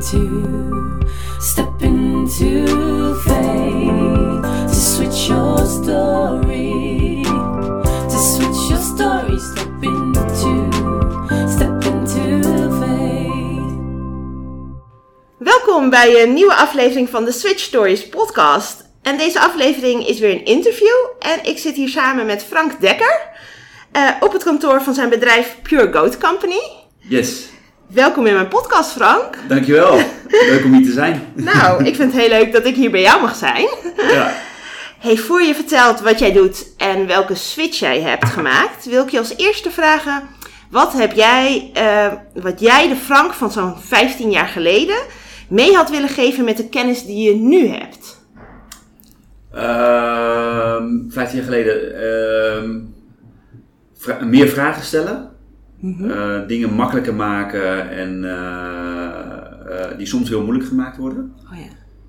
into, step into faith to switch your story, to switch your story, step into, step into faith. Welkom bij een nieuwe aflevering van de Switch Stories podcast. En deze aflevering is weer een interview. En ik zit hier samen met Frank Dekker eh, op het kantoor van zijn bedrijf Pure Goat Company. Yes, Welkom in mijn podcast, Frank. dankjewel. Leuk om hier te zijn. Nou, ik vind het heel leuk dat ik hier bij jou mag zijn. Ja. Hey, voor je vertelt wat jij doet en welke switch jij hebt gemaakt, wil ik je als eerste vragen: wat heb jij, eh, wat jij de Frank van zo'n 15 jaar geleden mee had willen geven met de kennis die je nu hebt? Ehm, Vijftien jaar geleden ehm, vra- meer vragen stellen. Eh, dingen makkelijker maken en eh, eh, die soms heel moeilijk gemaakt worden. Oh ja.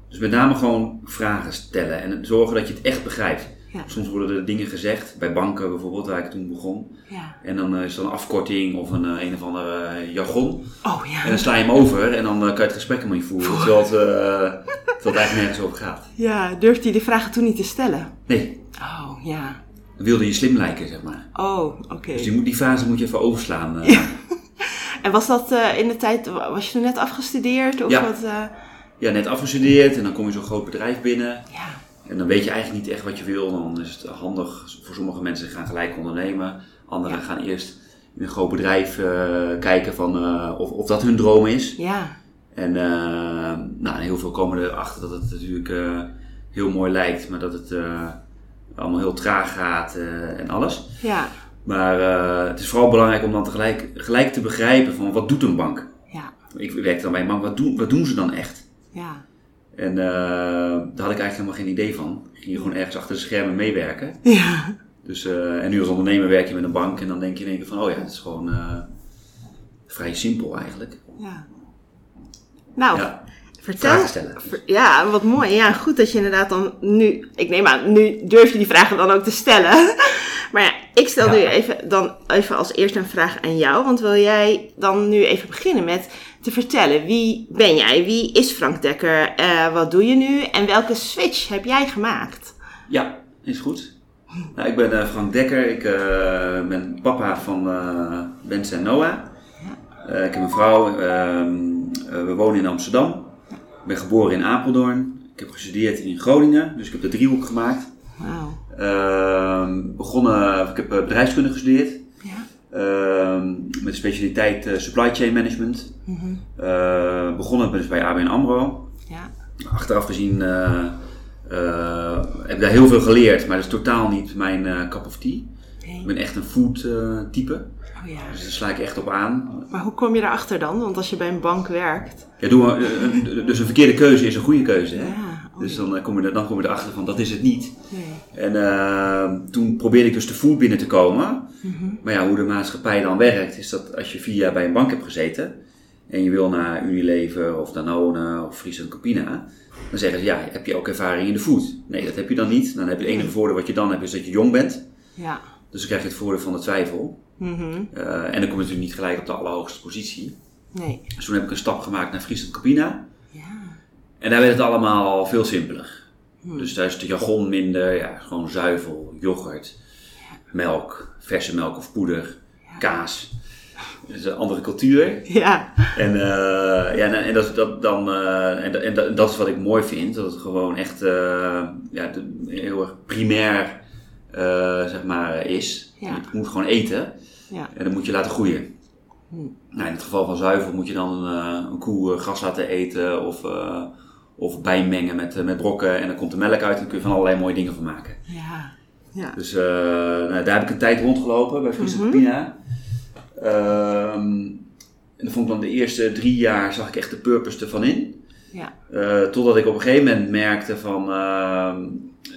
Dus met name gewoon vragen stellen en zorgen dat je het echt begrijpt. Ja. Soms worden er dingen gezegd, bij banken bijvoorbeeld, waar ik toen begon. Ja. En dan is er een afkorting of een, een of andere eh, jargon. Oh ja. En dan sla je hem over en dan kan je het gesprek helemaal niet voeren. Terwijl het, terwijl het eigenlijk nergens over gaat. Ja, durfde je die vragen toen niet te stellen? Nee, Oh ja. Wilde je slim lijken, zeg maar. Oh, oké. Dus die, die fase moet je even overslaan. eh. En was dat eh, in de tijd, was je toen net afgestudeerd? Of Ja. wat? eh, Ja, net afgestudeerd en dan kom je zo'n groot bedrijf binnen. ja. En dan weet je eigenlijk niet echt wat je wil. Dan is het handig voor sommige mensen gaan gelijk ondernemen. Anderen Ja. gaan eerst in een groot bedrijf kijken van, of, of dat hun droom is. Ja. En nou, heel veel komen erachter dat het natuurlijk heel mooi lijkt, maar dat het allemaal heel traag gaat eh, en alles. Ja. Maar eh, het is vooral belangrijk om dan tegelijk gelijk te begrijpen van wat doet een bank. Ja. Ik werkte dan bij een bank, wat doen, wat doen ze dan echt? Ja. En eh, daar had ik eigenlijk helemaal geen idee van. Ik ging gewoon ergens achter de schermen meewerken. Ja. Dus, en nu als ondernemer werk je met een bank en dan denk je in één keer van, oh ja, het is gewoon vrij simpel eigenlijk. Ja. Nou, Ja, vertel. vragen stellen. Ja, wat mooi. Ja, goed dat je inderdaad dan nu... Ik neem aan, nu durf je die vragen dan ook te stellen. Maar ja, ik stel Ja. nu even, dan even als eerste een vraag aan jou. Want wil jij dan nu even beginnen met te vertellen. Wie ben jij? Wie is Frank Dekker? Eh, wat doe je nu? En welke switch heb jij gemaakt? Ja, is goed. Nou, ik ben eh, Frank Dekker. Ik eh, ben papa van eh Bens en Noah. Ik heb een vrouw. ehm, eh, we wonen in Amsterdam. Ik ben geboren in Apeldoorn. Ik heb gestudeerd in Groningen. Dus ik heb de driehoek gemaakt. Wauw. Ehm, begonnen, ik heb eh, bedrijfskunde gestudeerd. Ja. Ehm, met specialiteit eh, supply chain management. Mhm. Eh, begonnen dus bij ABN AMRO. Ja. Achteraf gezien heb ik daar heel veel geleerd, maar dat is totaal niet mijn cup of tea. Nee. Ik ben echt een food type, Oh ja. dus daar sla ik echt op aan. Maar hoe kom je erachter dan? Want als je bij een bank werkt. Ja, doe, maar, eh, eh, dus een verkeerde keuze is een goede keuze. Hè? Ja. Oh, Dus dan, eh, kom je, er- dan kom je erachter van dat is het niet. nee. En toen probeerde ik dus de food binnen te komen. Mhm. Maar ja, hoe de maatschappij dan werkt, is dat als je vier jaar bij een bank hebt gezeten en je wil naar Unilever of Danone of Friesland Campina, dan zeggen ze ja, heb je ook ervaring in de food? Nee, dat heb je dan niet. Dan heb je het enige voordeel wat je dan hebt is dat je jong bent. Ja. Dus dan krijg je het voordeel van de twijfel. Eh, en dan kom je natuurlijk niet gelijk op de allerhoogste positie. Nee. Dus toen heb ik een stap gemaakt naar Friesland Campina. Ja. En daar werd het allemaal veel simpeler. Hmm. Dus daar is de jargon minder, ja, gewoon zuivel, yoghurt, melk, verse melk of poeder, kaas. Het is een andere cultuur. Ja. En, eh, ja, en, en, dat, dat, dan, eh, en, dat- en, dat- dat is wat ik mooi vind, dat het gewoon echt ja, de- heel erg primair zeg maar, is. Ja. Je moet gewoon eten Ja. en dan moet je laten groeien. Hmm. Nou, in het geval van zuivel moet je dan een, eh, een koe eh, gras laten eten of, eh, of bijmengen met, met brokken en dan komt de melk uit en dan kun je van allerlei mooie dingen van maken. Ja. Ja. Dus nou, daar heb ik een tijd rondgelopen bij. Campina. Ehm, en dan vond ik dan de eerste drie jaar zag ik echt de purpose ervan in. Ja. Totdat ik op een gegeven moment merkte van ehm,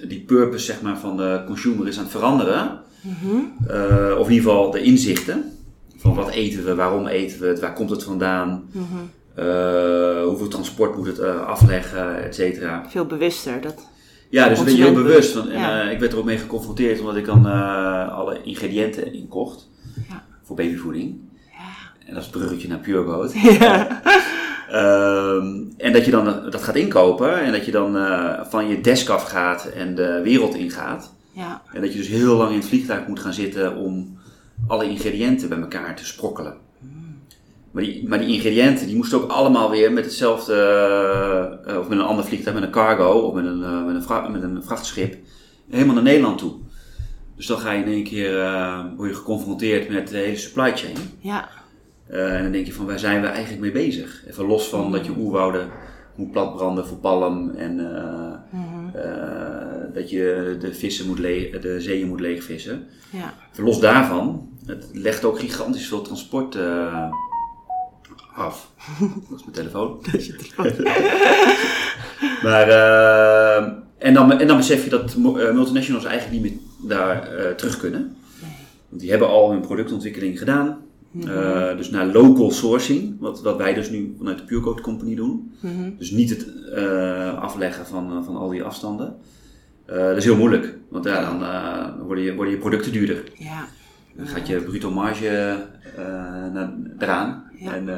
die purpose zeg maar, van de consumer is aan het veranderen. Eh, of in ieder geval de inzichten. Van wat eten we, waarom eten we het, waar komt het vandaan, Mhm. eh, hoeveel transport moet het eh, afleggen, et cetera. Veel bewuster. Dat... Ja, dus een beetje heel bewust. Want, en, ja. eh, ik werd er ook mee geconfronteerd omdat ik dan alle ingrediënten inkocht Ja. voor babyvoeding. Ja. En dat is het bruggetje naar Pure Goat. Ja. Ehm, en dat je dan dat gaat inkopen en dat je dan van je desk af gaat en de wereld ingaat. Ja. En dat je dus heel lang in het vliegtuig moet gaan zitten om alle ingrediënten bij elkaar te sprokkelen. Maar die, maar die ingrediënten die moesten ook allemaal weer met hetzelfde, eh, of met een ander vliegtuig, met een cargo of met een, eh, met een, vra- met een vrachtschip, helemaal naar Nederland toe. Dus dan ga je in één keer, eh, word je geconfronteerd met de hele supply chain. Ja. Eh, en dan denk je van, waar zijn we eigenlijk mee bezig? Even los van dat je oerwouden moet platbranden voor palm en eh, Mhm. Dat je de, vissen moet de zeeën moet leegvissen. Ja. Los daarvan, het legt ook gigantisch veel transport eh, af. Dat is mijn telefoon. maar, eh, en, dan, en dan besef je dat eh, multinationals eigenlijk niet meer daar terug kunnen. Want die hebben al hun productontwikkeling gedaan. Eh, dus naar local sourcing, wat, wat wij dus nu vanuit de Purecode Company doen. Mhm. Dus niet het afleggen van, van al die afstanden. Eh, dat is heel moeilijk, want ja, dan eh, worden, je, worden je producten duurder. Ja. Dan gaat je bruto marge eh, naar, eraan. Ja. En,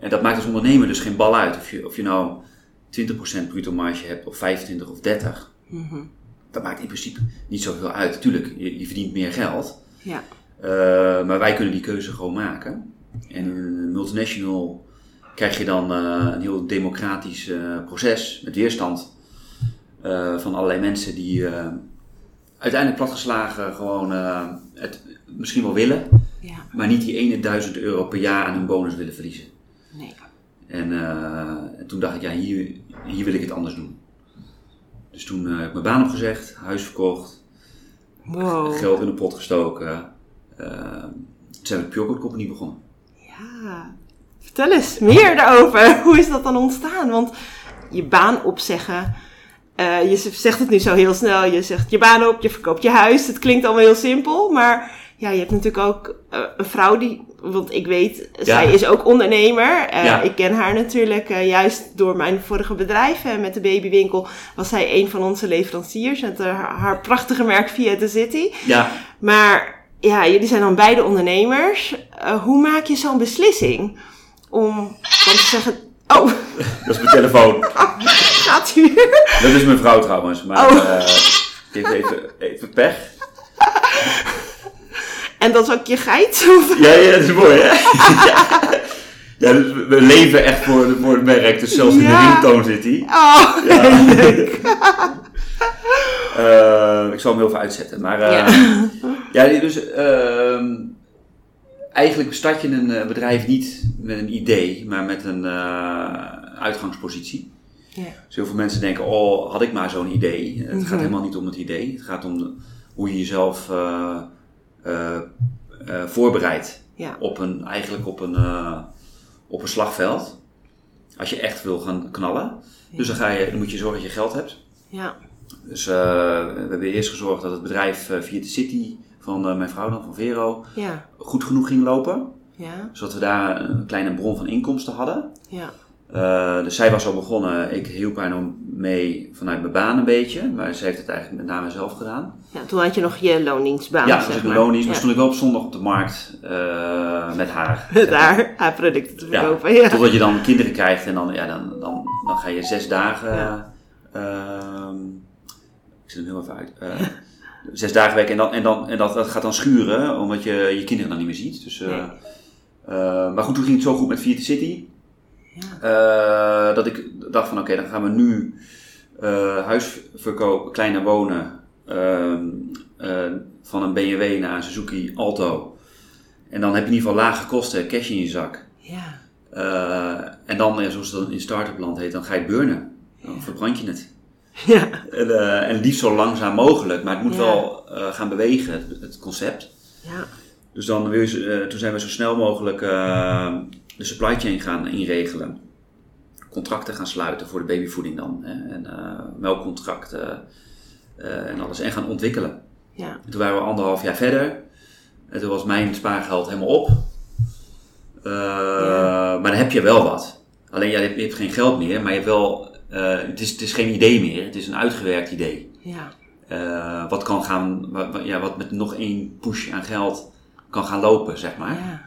en dat maakt als ondernemer dus geen bal uit. Of je, of je nou 20% bruto marge hebt, of 25 of 30. Mhm. Dat maakt in principe niet zoveel uit. Tuurlijk, je, je verdient meer geld. Ja. Maar wij kunnen die keuze gewoon maken. En in een multinational krijg je dan een heel democratisch proces met weerstand eh, van allerlei mensen die eh, uiteindelijk platgeslagen gewoon eh, het misschien wel willen, Ja. maar niet die ene duizend euro per jaar aan hun bonus willen verliezen. Nee. En, en toen dacht ik, ja, hier, hier wil ik het anders doen. Dus toen heb ik mijn baan opgezegd, huis verkocht, Wow. geld in de pot gestoken. Toen zijn we de Pure Company begonnen. Ja. Vertel eens meer daarover. Hoe is dat dan ontstaan? Want je baan opzeggen. Eh, je zegt het nu zo heel snel. Je zegt je baan op, je verkoopt je huis. Het klinkt allemaal heel simpel. Maar ja, je hebt natuurlijk ook eh, een vrouw die... Want ik weet, zij is ook ondernemer. Eh, Ja. Ik ken haar natuurlijk juist door mijn vorige bedrijf. eh, met de babywinkel was zij een van onze leveranciers. Met haar, haar prachtige merk Via the City. Ja, Maar ja, jullie zijn dan beide ondernemers. Hoe maak je zo'n beslissing? Om dan te zeggen, oh, dat is mijn telefoon. gaat u weer? Dat is mijn vrouw trouwens, maar Oh. eh, die heeft even, even pech. En dat is ook je geit? Of- Ja, ja, dat is mooi, hè? ja. ja, dus we- leven echt voor, voor het merk, dus zelfs in Ja. de ringtoon zit hij. Oh, leuk. Eh, ik zal hem heel veel uitzetten. Maar eh, ja. dus ehm, eigenlijk start je een eh, bedrijf niet met een idee, maar met een eh, uitgangspositie. Ja. Dus heel veel mensen denken, oh, had ik maar zo'n idee. Het gaat Mhm. helemaal niet om het idee. Het gaat om de- hoe je jezelf eh, voorbereidt Ja. op een, eigenlijk op een, op een slagveld. Als je echt wil gaan knallen. Dus dan, ga je, dan moet je zorgen dat je geld hebt. Ja. Dus we hebben eerst gezorgd dat het bedrijf via de City van eh, mijn vrouw dan, van Vero, Ja. goed genoeg ging lopen. Ja. Zodat we daar een kleine bron van inkomsten hadden. Ja. Eh, dus zij was al begonnen. Ik hielp haar nog mee vanuit mijn baan een beetje. Maar ze heeft het eigenlijk met name zelf gedaan. ja. Toen had je nog je loningsbaan, ja, zeg dus ik een loondienst. Maar Ja. stond ik wel op zondag op de markt eh, met haar. Met haar, haar producten te Ja, verkopen. Ja. Totdat je dan kinderen krijgt en dan, ja, dan, dan, dan ga je zes dagen. Ja. ehm, ik zet hem heel even uit. zes dagen werken en, dan, en, dan, en dat, dat gaat dan schuren, omdat je je kinderen dan niet meer ziet. Dus, eh, Nee. eh, maar goed, toen ging het zo goed met Via City. Ja. eh, dat ik dacht van oké, dan gaan we nu eh huis verkopen, kleiner wonen. ehm, eh, van een BMW naar een Suzuki Alto. En dan heb je in ieder geval lage kosten, cash in je zak. Ja. En dan, zoals het dan in start-up land heet, dan ga je burnen. Dan verbrand je het. Ja. En, eh, en liefst zo langzaam mogelijk, maar het moet Ja. wel eh, gaan bewegen, het, het concept. Ja. Dus dan wil je, eh, toen zijn we zo snel mogelijk de supply chain gaan inregelen. Contracten gaan sluiten voor de babyvoeding dan. Hè, en melkcontracten en alles. En gaan ontwikkelen. Ja. En toen waren we anderhalf jaar verder. En toen was mijn spaargeld helemaal op. Maar dan heb je wel wat. Alleen ja, hebt, je hebt geen geld meer, maar je hebt wel. Eh, het, is, het is geen idee meer, het is een uitgewerkt idee. Ja. Eh, wat kan gaan, wat, ja, wat met nog één push aan geld kan gaan lopen, zeg maar. Ja.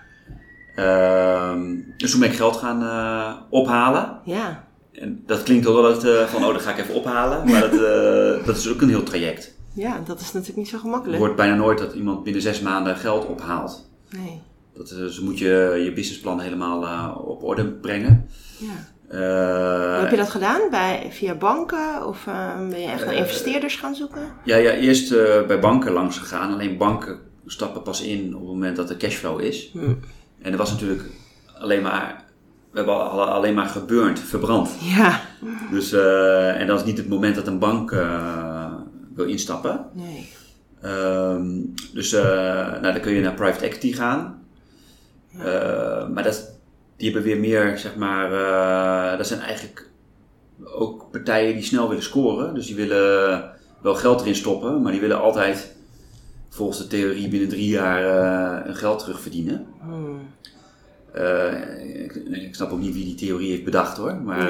Ehm, dus toen ben ik geld gaan eh, ophalen. Ja. En dat klinkt wel dat, van, oh, dat ga ik even ophalen. Maar dat, dat is ook een heel traject. Ja, dat is natuurlijk niet zo Je gemakkelijk. hoort bijna nooit dat iemand binnen zes maanden geld ophaalt. Nee. Dat, is- dus moet je je businessplan helemaal op orde brengen. Ja. Eh, heb je dat gedaan? Bij, via banken? Of eh, ben je echt naar Eh, investeerders gaan zoeken? Ja, ja eerst eh, bij banken langs gegaan. Alleen banken stappen pas in op het moment dat er cashflow is. Hm. En er was natuurlijk alleen maar... We hebben al- alleen maar geburnt, verbrand. Ja. Dus, en dat is niet het moment dat een bank wil instappen. Nee. Ehm, dus nou, dan kun je naar private equity gaan. Maar dat, die hebben weer meer, zeg maar, eh, dat zijn eigenlijk ook partijen die snel willen scoren. Dus die willen wel geld erin stoppen, maar die willen altijd volgens de theorie binnen drie jaar eh, hun geld terugverdienen. Hm. Eh, ik, ik snap ook niet wie die theorie heeft bedacht hoor, maar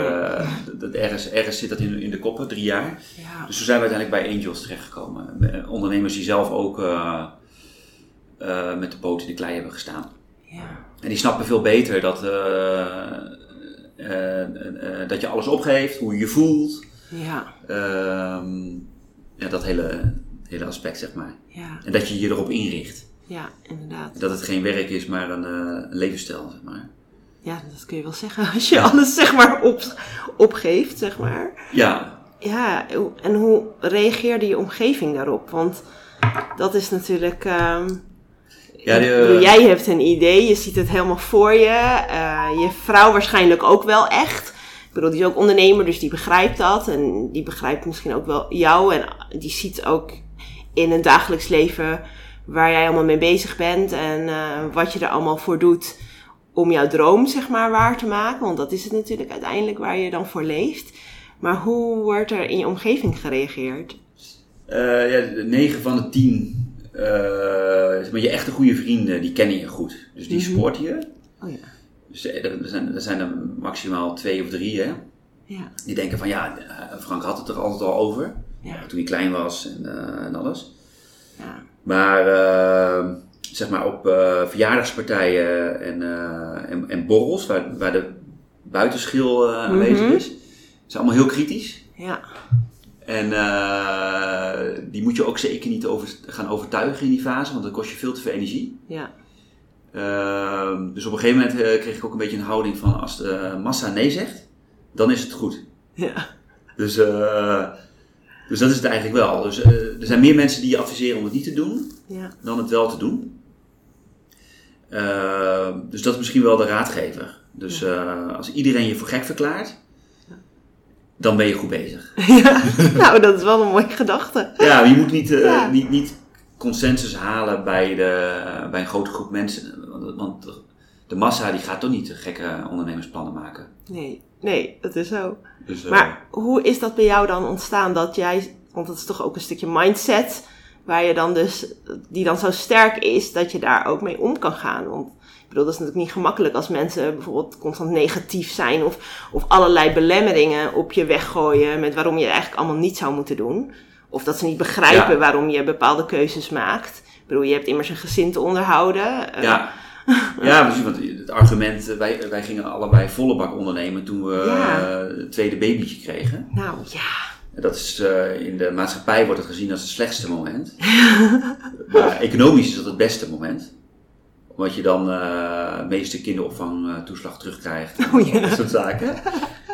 dat, ergens, ergens zit dat in, in de koppen, drie jaar. Ja. Dus toen zijn we uiteindelijk bij Angels terechtgekomen. Ondernemers die zelf ook met de poot in de klei hebben gestaan. Ja. En die snappen veel beter dat, eh, eh, eh, dat je alles opgeeft, hoe je je voelt. Ja. Ehm, ja, dat hele, hele aspect, zeg maar. Ja. En dat je je erop inricht. Ja, inderdaad. Dat het geen werk is, maar een, een levensstijl, zeg maar. Ja, dat kun je wel zeggen als je alles zeg maar op, opgeeft, zeg maar. Ja, Ja, en hoe reageerde je omgeving daarop? Want dat is natuurlijk. ehm, Ja, jij hebt een idee, je ziet het helemaal voor je. eh, je vrouw waarschijnlijk ook wel echt. Ik bedoel, die is ook ondernemer, dus die begrijpt dat. En die begrijpt misschien ook wel jou. En die ziet ook in een dagelijks leven waar jij allemaal mee bezig bent. En eh, wat je er allemaal voor doet om jouw droom, zeg maar, waar te maken. Want dat is het natuurlijk uiteindelijk waar je dan voor leeft. Maar hoe wordt er in je omgeving gereageerd? Eh, ja, 9 van de 10, eh, zeg maar, je echte goede vrienden, die kennen je goed. Dus die supporten je. Oh ja. Dus eh, er zijn, er zijn er maximaal twee of drie, hè. Ja. Die denken van, ja, eh, Frank had het er altijd al over. Ja. Toen hij klein was en, eh, en alles. Ja. Maar, eh, zeg maar, op eh, verjaardagspartijen en, eh, en, en borrels, waar, waar de buitenschil eh, aanwezig Mhm. is, zijn allemaal heel kritisch. Ja. En eh, die moet je ook zeker niet over, gaan overtuigen in die fase, want dan kost je veel te veel energie. Ja. Ehm, dus op een gegeven moment eh, kreeg ik ook een beetje een houding van als de massa nee zegt, dan is het goed. Ja. Dus, eh, dus dat is het eigenlijk wel. Dus, er zijn meer mensen die je adviseren om het niet te doen Ja. dan het wel te doen. Ehm, dus dat is misschien wel de raadgever. Dus als iedereen je voor gek verklaart, dan ben je goed bezig. ja. Nou, dat is wel een mooie gedachte. Ja, je moet niet, eh, Ja. niet, niet consensus halen bij, de, bij een grote groep mensen. Want, de- massa die gaat toch niet gekke ondernemersplannen maken. Nee. Nee, dat is zo. Dus, eh, Maar hoe is dat bij jou dan ontstaan dat jij, want dat is toch ook een stukje mindset, waar je dan dus, die dan zo sterk is dat je daar ook mee om kan gaan? Want bedoel, dat is natuurlijk niet gemakkelijk als mensen bijvoorbeeld constant negatief zijn of, of allerlei belemmeringen op je weggooien met waarom je het eigenlijk allemaal niet zou moeten doen. Of dat ze niet begrijpen Ja. waarom je bepaalde keuzes maakt. Ik bedoel, je hebt immers een gezin te onderhouden. Eh, Ja. ja, precies. Want het argument, eh, wij, wij gingen allebei volle bak ondernemen toen we Ja. eh, het tweede babytje kregen. Nou ja, Dat is, in de maatschappij wordt het gezien als het slechtste moment. maar economisch is dat het beste moment. Omdat je dan de meeste kinderopvangtoeslag terugkrijgt. En Oh ja. Dat soort zaken.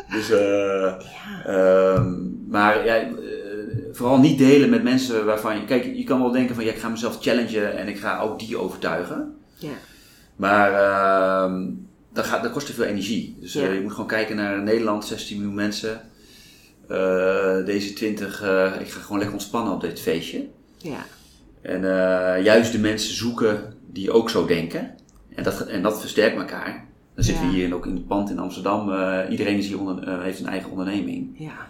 Dus, eh, ehm, maar ja, eh, vooral niet delen met mensen waarvan je... Kijk, je kan wel denken van ja, ik ga mezelf challengen en ik ga ook die overtuigen. ja, Maar ehm, dat, gaat, dat kost te veel energie. Dus je moet gewoon kijken naar Nederland, 16 miljoen mensen. Deze 20, eh, ik ga gewoon lekker ontspannen op dit feestje. ja, En juist de mensen zoeken die ook zo denken. En dat, en dat versterkt elkaar. Dan zitten Ja. we hier ook in het pand in Amsterdam. eh, iedereen is hier onder, eh, heeft een eigen onderneming. ja,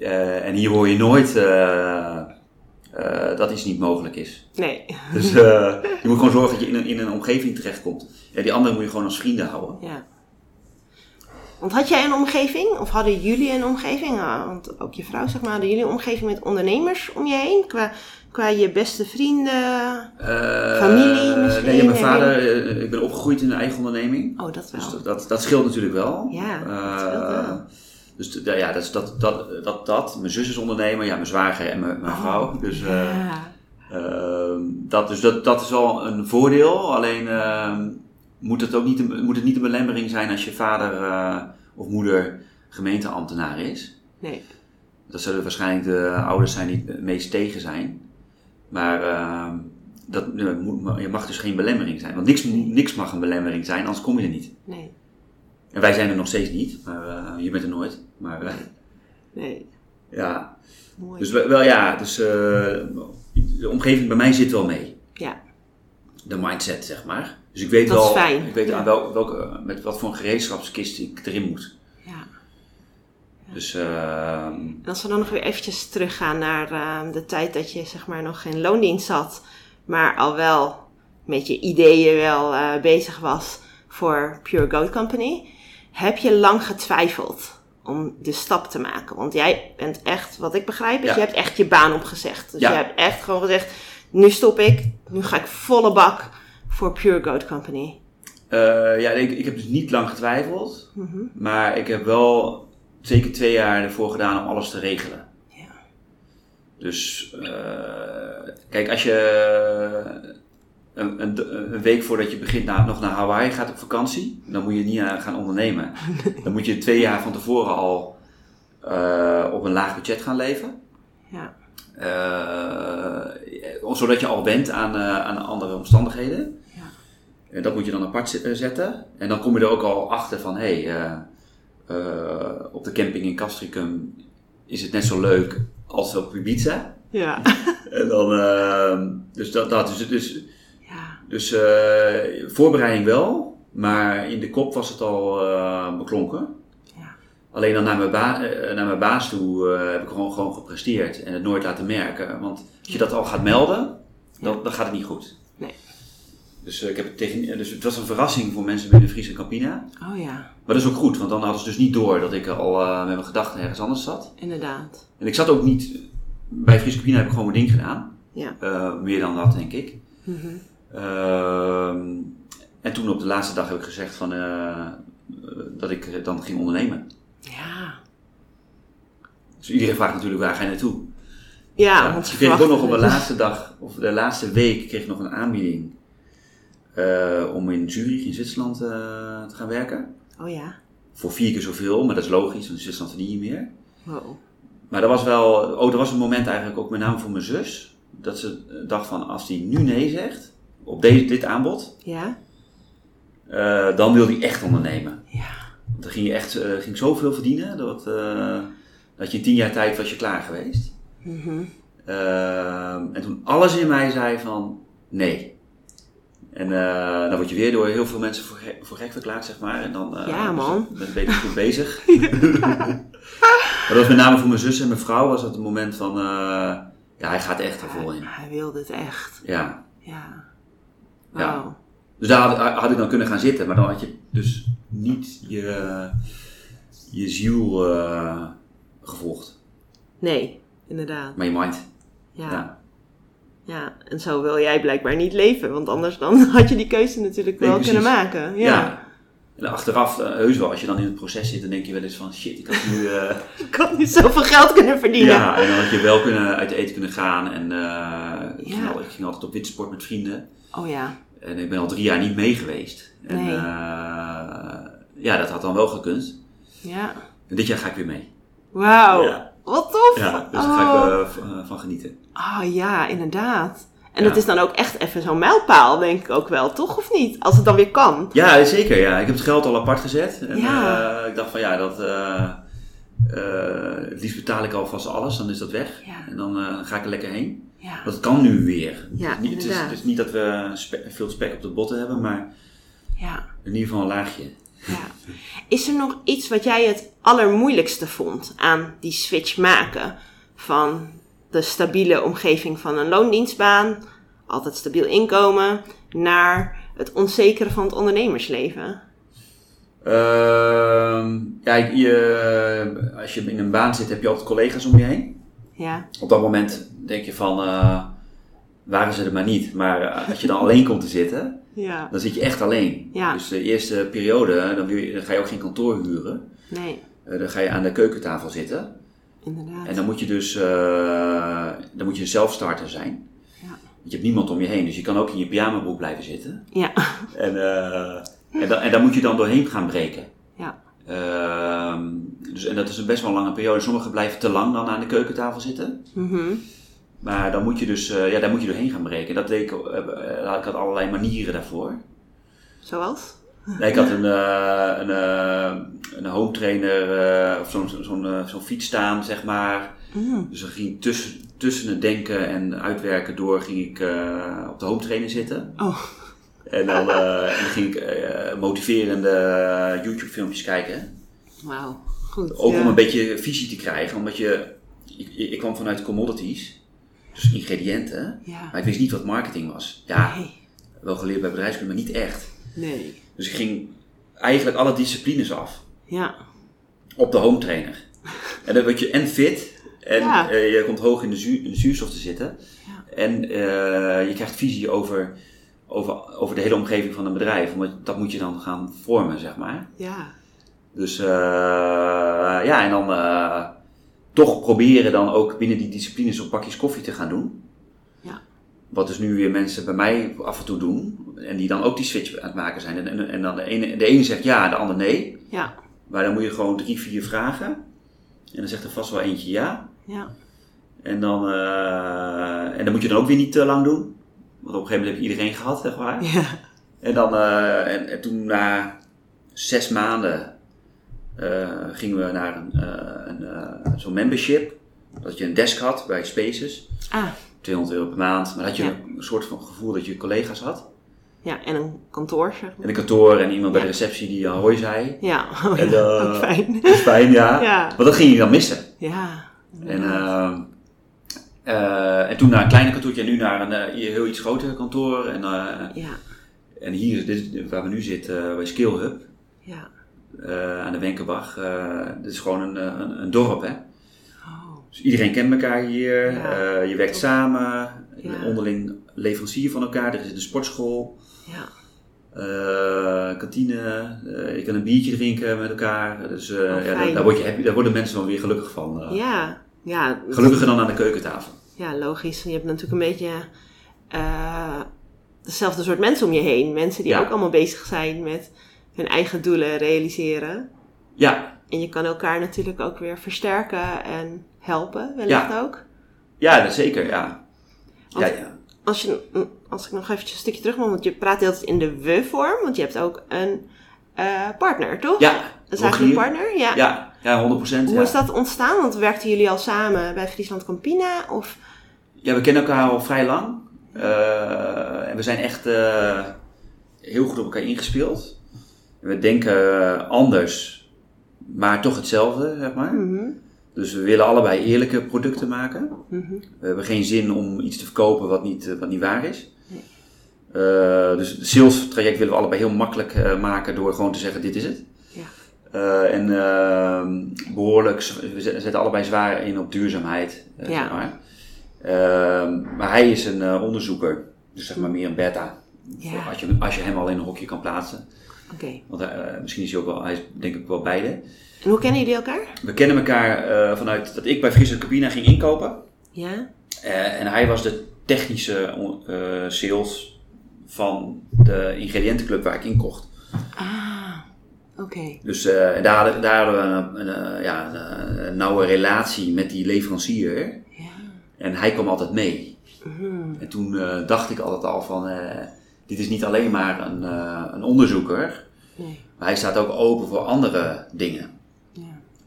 Eh, en hier hoor je nooit dat iets niet mogelijk is. nee, Dus je moet gewoon zorgen dat je in een, in een omgeving terechtkomt. Ja, die anderen moet je gewoon als vrienden houden. ja. Want had jij een omgeving? Of hadden jullie een omgeving? Ah, want ook je vrouw, zeg maar. Hadden jullie een omgeving met ondernemers om je heen? Qua, qua je beste vrienden? Eh, Familie misschien, Nee, mijn vader, eh, ik ben opgegroeid in een eigen onderneming. Oh, dat wel. Dus dat, dat, dat scheelt natuurlijk wel. Ja, dat Eh, scheelt wel. Dus ja, dat, is dat, dat, dat, dat. Mijn zus is ondernemer, ja, mijn zwager en mijn, mijn vrouw. Dus, ja. Ehm, dat, dus dat, dat is wel een voordeel. Alleen ehm, moet, het ook niet, een- moet het niet een belemmering zijn als je vader of moeder gemeenteambtenaar is. Nee. Dat zullen waarschijnlijk de ouders zijn die het meest tegen zijn. Maar ehm, dat, je mag dus geen belemmering zijn. Want niks, niks mag een belemmering zijn, anders kom je er niet. Nee. En wij zijn er nog steeds niet, maar eh, je bent er nooit. Maar eh, Nee. ja, Mooi. dus wel, wel ja, dus, eh, de omgeving bij mij zit wel mee. ja. de mindset, zeg maar. Dus ik weet Dat wel, is fijn, ik weet ja. aan welke, welke, met wat voor een gereedschapskist ik erin moet. Dus ehm, En als we dan nog weer eventjes teruggaan naar eh, de tijd dat je zeg maar nog geen loondienst had, maar al wel met je ideeën wel eh, bezig was voor Pure Goat Company, heb je lang getwijfeld om de stap te maken? Want jij bent echt, wat ik begrijp, is Ja. je hebt echt je baan opgezegd. Dus Ja. je hebt echt gewoon gezegd, nu stop ik, nu ga ik volle bak voor Pure Goat Company. eh, ja, ik, ik heb dus niet lang getwijfeld, Mhm. maar ik heb wel zeker twee jaar ervoor gedaan om alles te regelen. Ja. Dus eh, kijk, als je een, een, een week voordat je begint nog naar Hawaii gaat op vakantie, dan moet je niet aan gaan ondernemen. Dan moet je twee jaar van tevoren al eh, op een laag budget gaan leven. Ja. Eh, zodat je al bent aan, eh, aan andere omstandigheden. Ja. En dat moet je dan apart eh, zetten. En dan kom je er ook al achter van, hé, hey, eh, eh, op de camping in Castricum is het net zo leuk als op Ibiza. Ja. En dan, eh, dus dat, dat dus, dus, ja. dus eh, voorbereiding wel, maar in de kop was het al eh, beklonken. Ja. Alleen dan naar mijn, eh, naar mijn baas toe eh, heb ik gewoon, gewoon gepresteerd en het nooit laten merken. Want als je dat al gaat melden, dan, dan gaat het niet goed. Nee. Dus, eh, ik heb het tegen, dus het was een verrassing voor mensen binnen Friese Campina. Oh ja, Maar dat is ook goed, want dan hadden ze dus niet door dat ik al eh, met mijn gedachten ergens anders zat. inderdaad. En ik zat ook niet, bij Friese Campina heb ik gewoon mijn ding gedaan. Ja. Eh, meer dan dat, denk ik. Ehm, en toen op de laatste dag heb ik gezegd van, eh, dat ik dan ging ondernemen. Ja. Dus iedereen vraagt natuurlijk waar ga je naartoe? Ja, want ze kreeg ik ook nog op de laatste dag, of de laatste week, kreeg ik nog een aanbieding eh, om in Zurich in Zwitserland eh, te gaan werken. Oh ja. Voor vier keer zoveel, maar dat is logisch, want in Zwitserland verdien je meer. Wow. Maar dat was wel, oh, er was een moment eigenlijk ook met name voor mijn zus, dat ze dacht van, als die nu nee zegt, op deze, dit aanbod, Ja? eh, dan wil hij echt ondernemen. Ja. Want dan ging je echt eh, ging zoveel verdienen, dat, eh, dat je in tien jaar tijd was je klaar geweest. Mhm. Ehm, en toen alles in mij zei van nee. En eh, dan word je weer door heel veel mensen voor, gek- voor gek verklaard, zeg maar. En dan eh, Ja, man. ben je beter goed bezig. maar dat was met name voor mijn zus en mijn vrouw was het een moment van... eh, ja, hij gaat echt er vol in. Hij wilde het echt. Ja. Ja. Ja. Wauw. Dus daar had, had ik dan kunnen gaan zitten. Maar dan had je dus niet je, je ziel gevolgd. Nee, inderdaad. Maar je mind. Ja. ja. Ja. en zo wil jij blijkbaar niet leven. Want anders dan had je die keuze natuurlijk Nee, wel precies. kunnen maken. Ja. Ja. En achteraf, eh, heus wel, als je dan in het proces zit, dan denk je wel eens van shit, ik had nu... eh, Ik had niet zoveel geld kunnen verdienen. ja, en dan had je wel kunnen uit eten kunnen gaan. En eh, ik, ging Ja. al- ik ging altijd op windsport met vrienden. Oh ja. En ik ben al drie jaar niet mee geweest. En Nee. ja, dat had dan wel gekund. Ja. En dit jaar ga ik weer mee. Wauw. Ja. Wat tof. Ja, dus daar ga ik eh, van genieten. Oh ja, inderdaad. En Ja. dat is dan ook echt even zo'n mijlpaal, denk ik ook wel, toch? Of niet? Als het dan weer kan. Ja, zeker. Ja. Ik heb het geld al apart gezet. En, Ja. eh, ik dacht van ja, dat, het liefst betaal ik alvast alles, dan is dat weg. Ja. En dan ga ik er lekker heen. Ja. Het kan nu weer. Ja, het, is niet, het, is, het is niet dat we spe- veel spek op de botten hebben, maar Ja. in ieder geval een laagje. Ja. Is er nog iets wat jij het allermoeilijkste vond aan die switch maken? Van de stabiele omgeving van een loondienstbaan, altijd stabiel inkomen, naar het onzekere van het ondernemersleven? Ehm, Kijk, je, als je in een baan zit, heb je altijd collega's om je heen. Ja. Op dat moment denk je van, eh, waren ze er maar niet. Maar eh, als je dan alleen komt te zitten, Ja. dan zit je echt alleen. Ja. Dus de eerste periode, dan, je, dan ga je ook geen kantoor huren. Nee, Eh, dan ga je aan de keukentafel zitten. inderdaad. En dan moet je dus eh, dan moet je een zelfstarter zijn. Ja. Want je hebt niemand om je heen, dus je kan ook in je pyjamabroek blijven zitten. Ja. En, en, dan, en daar moet je dan doorheen gaan breken. Ja. Ehm, dus, en dat is een best wel lange periode. Sommigen blijven te lang dan aan de keukentafel zitten. Mhm. Maar dan moet je dus, eh, ja, daar moet je doorheen gaan breken. Dat deed ik, eh, eh, ik had allerlei manieren daarvoor. Zoals? Nee, ik had een, een, een home trainer of zo'n zo'n zo'n fiets staan, zeg maar. Mm. Dus dan ging ik tussen, tussen het denken en uitwerken door ging ik op de home trainer zitten. Oh. En dan, en dan ging ik motiverende YouTube filmpjes kijken. Wauw. Goed. Ook ja. om een beetje visie te krijgen, omdat je, ik, ik kwam vanuit commodities, dus ingrediënten. Ja. Maar ik wist niet wat marketing was. Ja, Nee. wel geleerd bij bedrijfskunde, maar niet echt. Nee. Dus ik ging eigenlijk alle disciplines af Ja. op de home trainer. En dan word je en fit en Ja. eh, je komt hoog in de, zuur, in de zuurstof te zitten. Ja. En eh, je krijgt visie over, over, over de hele omgeving van een bedrijf. Want dat moet je dan gaan vormen, zeg maar. Ja. Dus eh, ja, en dan toch proberen dan ook binnen die disciplines op pakjes koffie te gaan doen. Ja. Wat dus nu weer mensen bij mij af en toe doen. En die dan ook die switch aan het maken zijn. En, en, en dan de ene, de ene zegt ja, de ander nee. Ja. Maar dan moet je gewoon drie, vier vragen. En dan zegt er vast wel eentje ja. Ja. En dan, eh, en dan moet je dan ook weer niet te lang doen. Want op een gegeven moment heb je iedereen gehad, zeg maar. Ja. En, dan, eh, en, en toen na zes maanden gingen we naar een, eh, een, eh, zo'n membership. Dat je een desk had bij Spaces. Ah. 200 euro per maand. Maar had je Ja. een soort van gevoel dat je collega's had. Ja. En een kantoor, zeg maar. En een kantoor en iemand bij Ja. de receptie die hoi zei. Ja. Oh, En, eh, Ook fijn. Dat is fijn, ja. Ja. Want dat ging je dan missen. Ja. En, eh, eh, en toen naar een kleine kantoortje en nu naar een eh, heel iets groter kantoor. En, eh, Ja. en hier, dit, waar we nu zitten, eh, bij Skill Hub, Ja. Eh, aan de Wenkenbach. eh dit is gewoon een, eh, een, een dorp, hè. Oh. Dus iedereen kent elkaar hier, Ja. je werkt samen, je bent onderling leverancier van elkaar. Er is een sportschool, Ja. kantine, je kan een biertje drinken met elkaar. Dus Oh, ja, daar, word je happy, daar worden mensen wel weer gelukkig van. Ja. Ja. Gelukkiger dan aan de keukentafel. Ja, logisch. Je hebt natuurlijk een beetje dezelfde soort mensen om je heen. Mensen die Ja. ook allemaal bezig zijn met hun eigen doelen realiseren. Ja, En je kan elkaar natuurlijk ook weer versterken en helpen, wellicht Ja. ook. ja dat zeker, ja. Ja, Want- ja. Als, je, als ik nog eventjes een stukje terug mag, want je praat heel in de we-vorm. Want je hebt ook een eh, partner, toch? Ja, Een zakelijk Rogier. partner, ja. Ja, ja 100%. Hoe ja. is dat ontstaan? Want werkten jullie al samen bij Friesland Campina? Of... Ja, we kennen elkaar al vrij lang. Eh, en we zijn echt eh, heel goed op elkaar ingespeeld. We denken anders, maar toch hetzelfde, zeg maar. Mhm, Dus we willen allebei eerlijke producten maken. mhm. We hebben geen zin om iets te verkopen wat niet, eh, wat niet waar is. Nee. Eh, dus het sales traject willen we allebei heel makkelijk eh, maken door gewoon te zeggen dit is het. Ja. Eh, en ehm, behoorlijk, we zet- zetten allebei zwaar in op duurzaamheid. eh, Ja. zeg maar. Ehm, maar hij is een eh, onderzoeker, dus zeg maar meer een beta. Ja. Als, je, als je hem al in een hokje kan plaatsen. Oké. Want hij, eh, misschien is hij ook wel, hij is denk ik wel beide. En hoe kennen jullie elkaar? We kennen elkaar eh, vanuit dat ik bij Friesland Cabina ging inkopen. Ja. Eh, en hij was de technische sales van de ingrediëntenclub waar ik in kocht. Ah, oké. Dus daar, hadden- daar hadden we een, een, ja, een, een nauwe relatie met die leverancier. Ja. En hij kwam altijd mee. Mhm. En toen dacht ik altijd al van, dit is niet alleen maar een, eh, een onderzoeker, Nee. maar hij staat ook open voor andere dingen. Ja.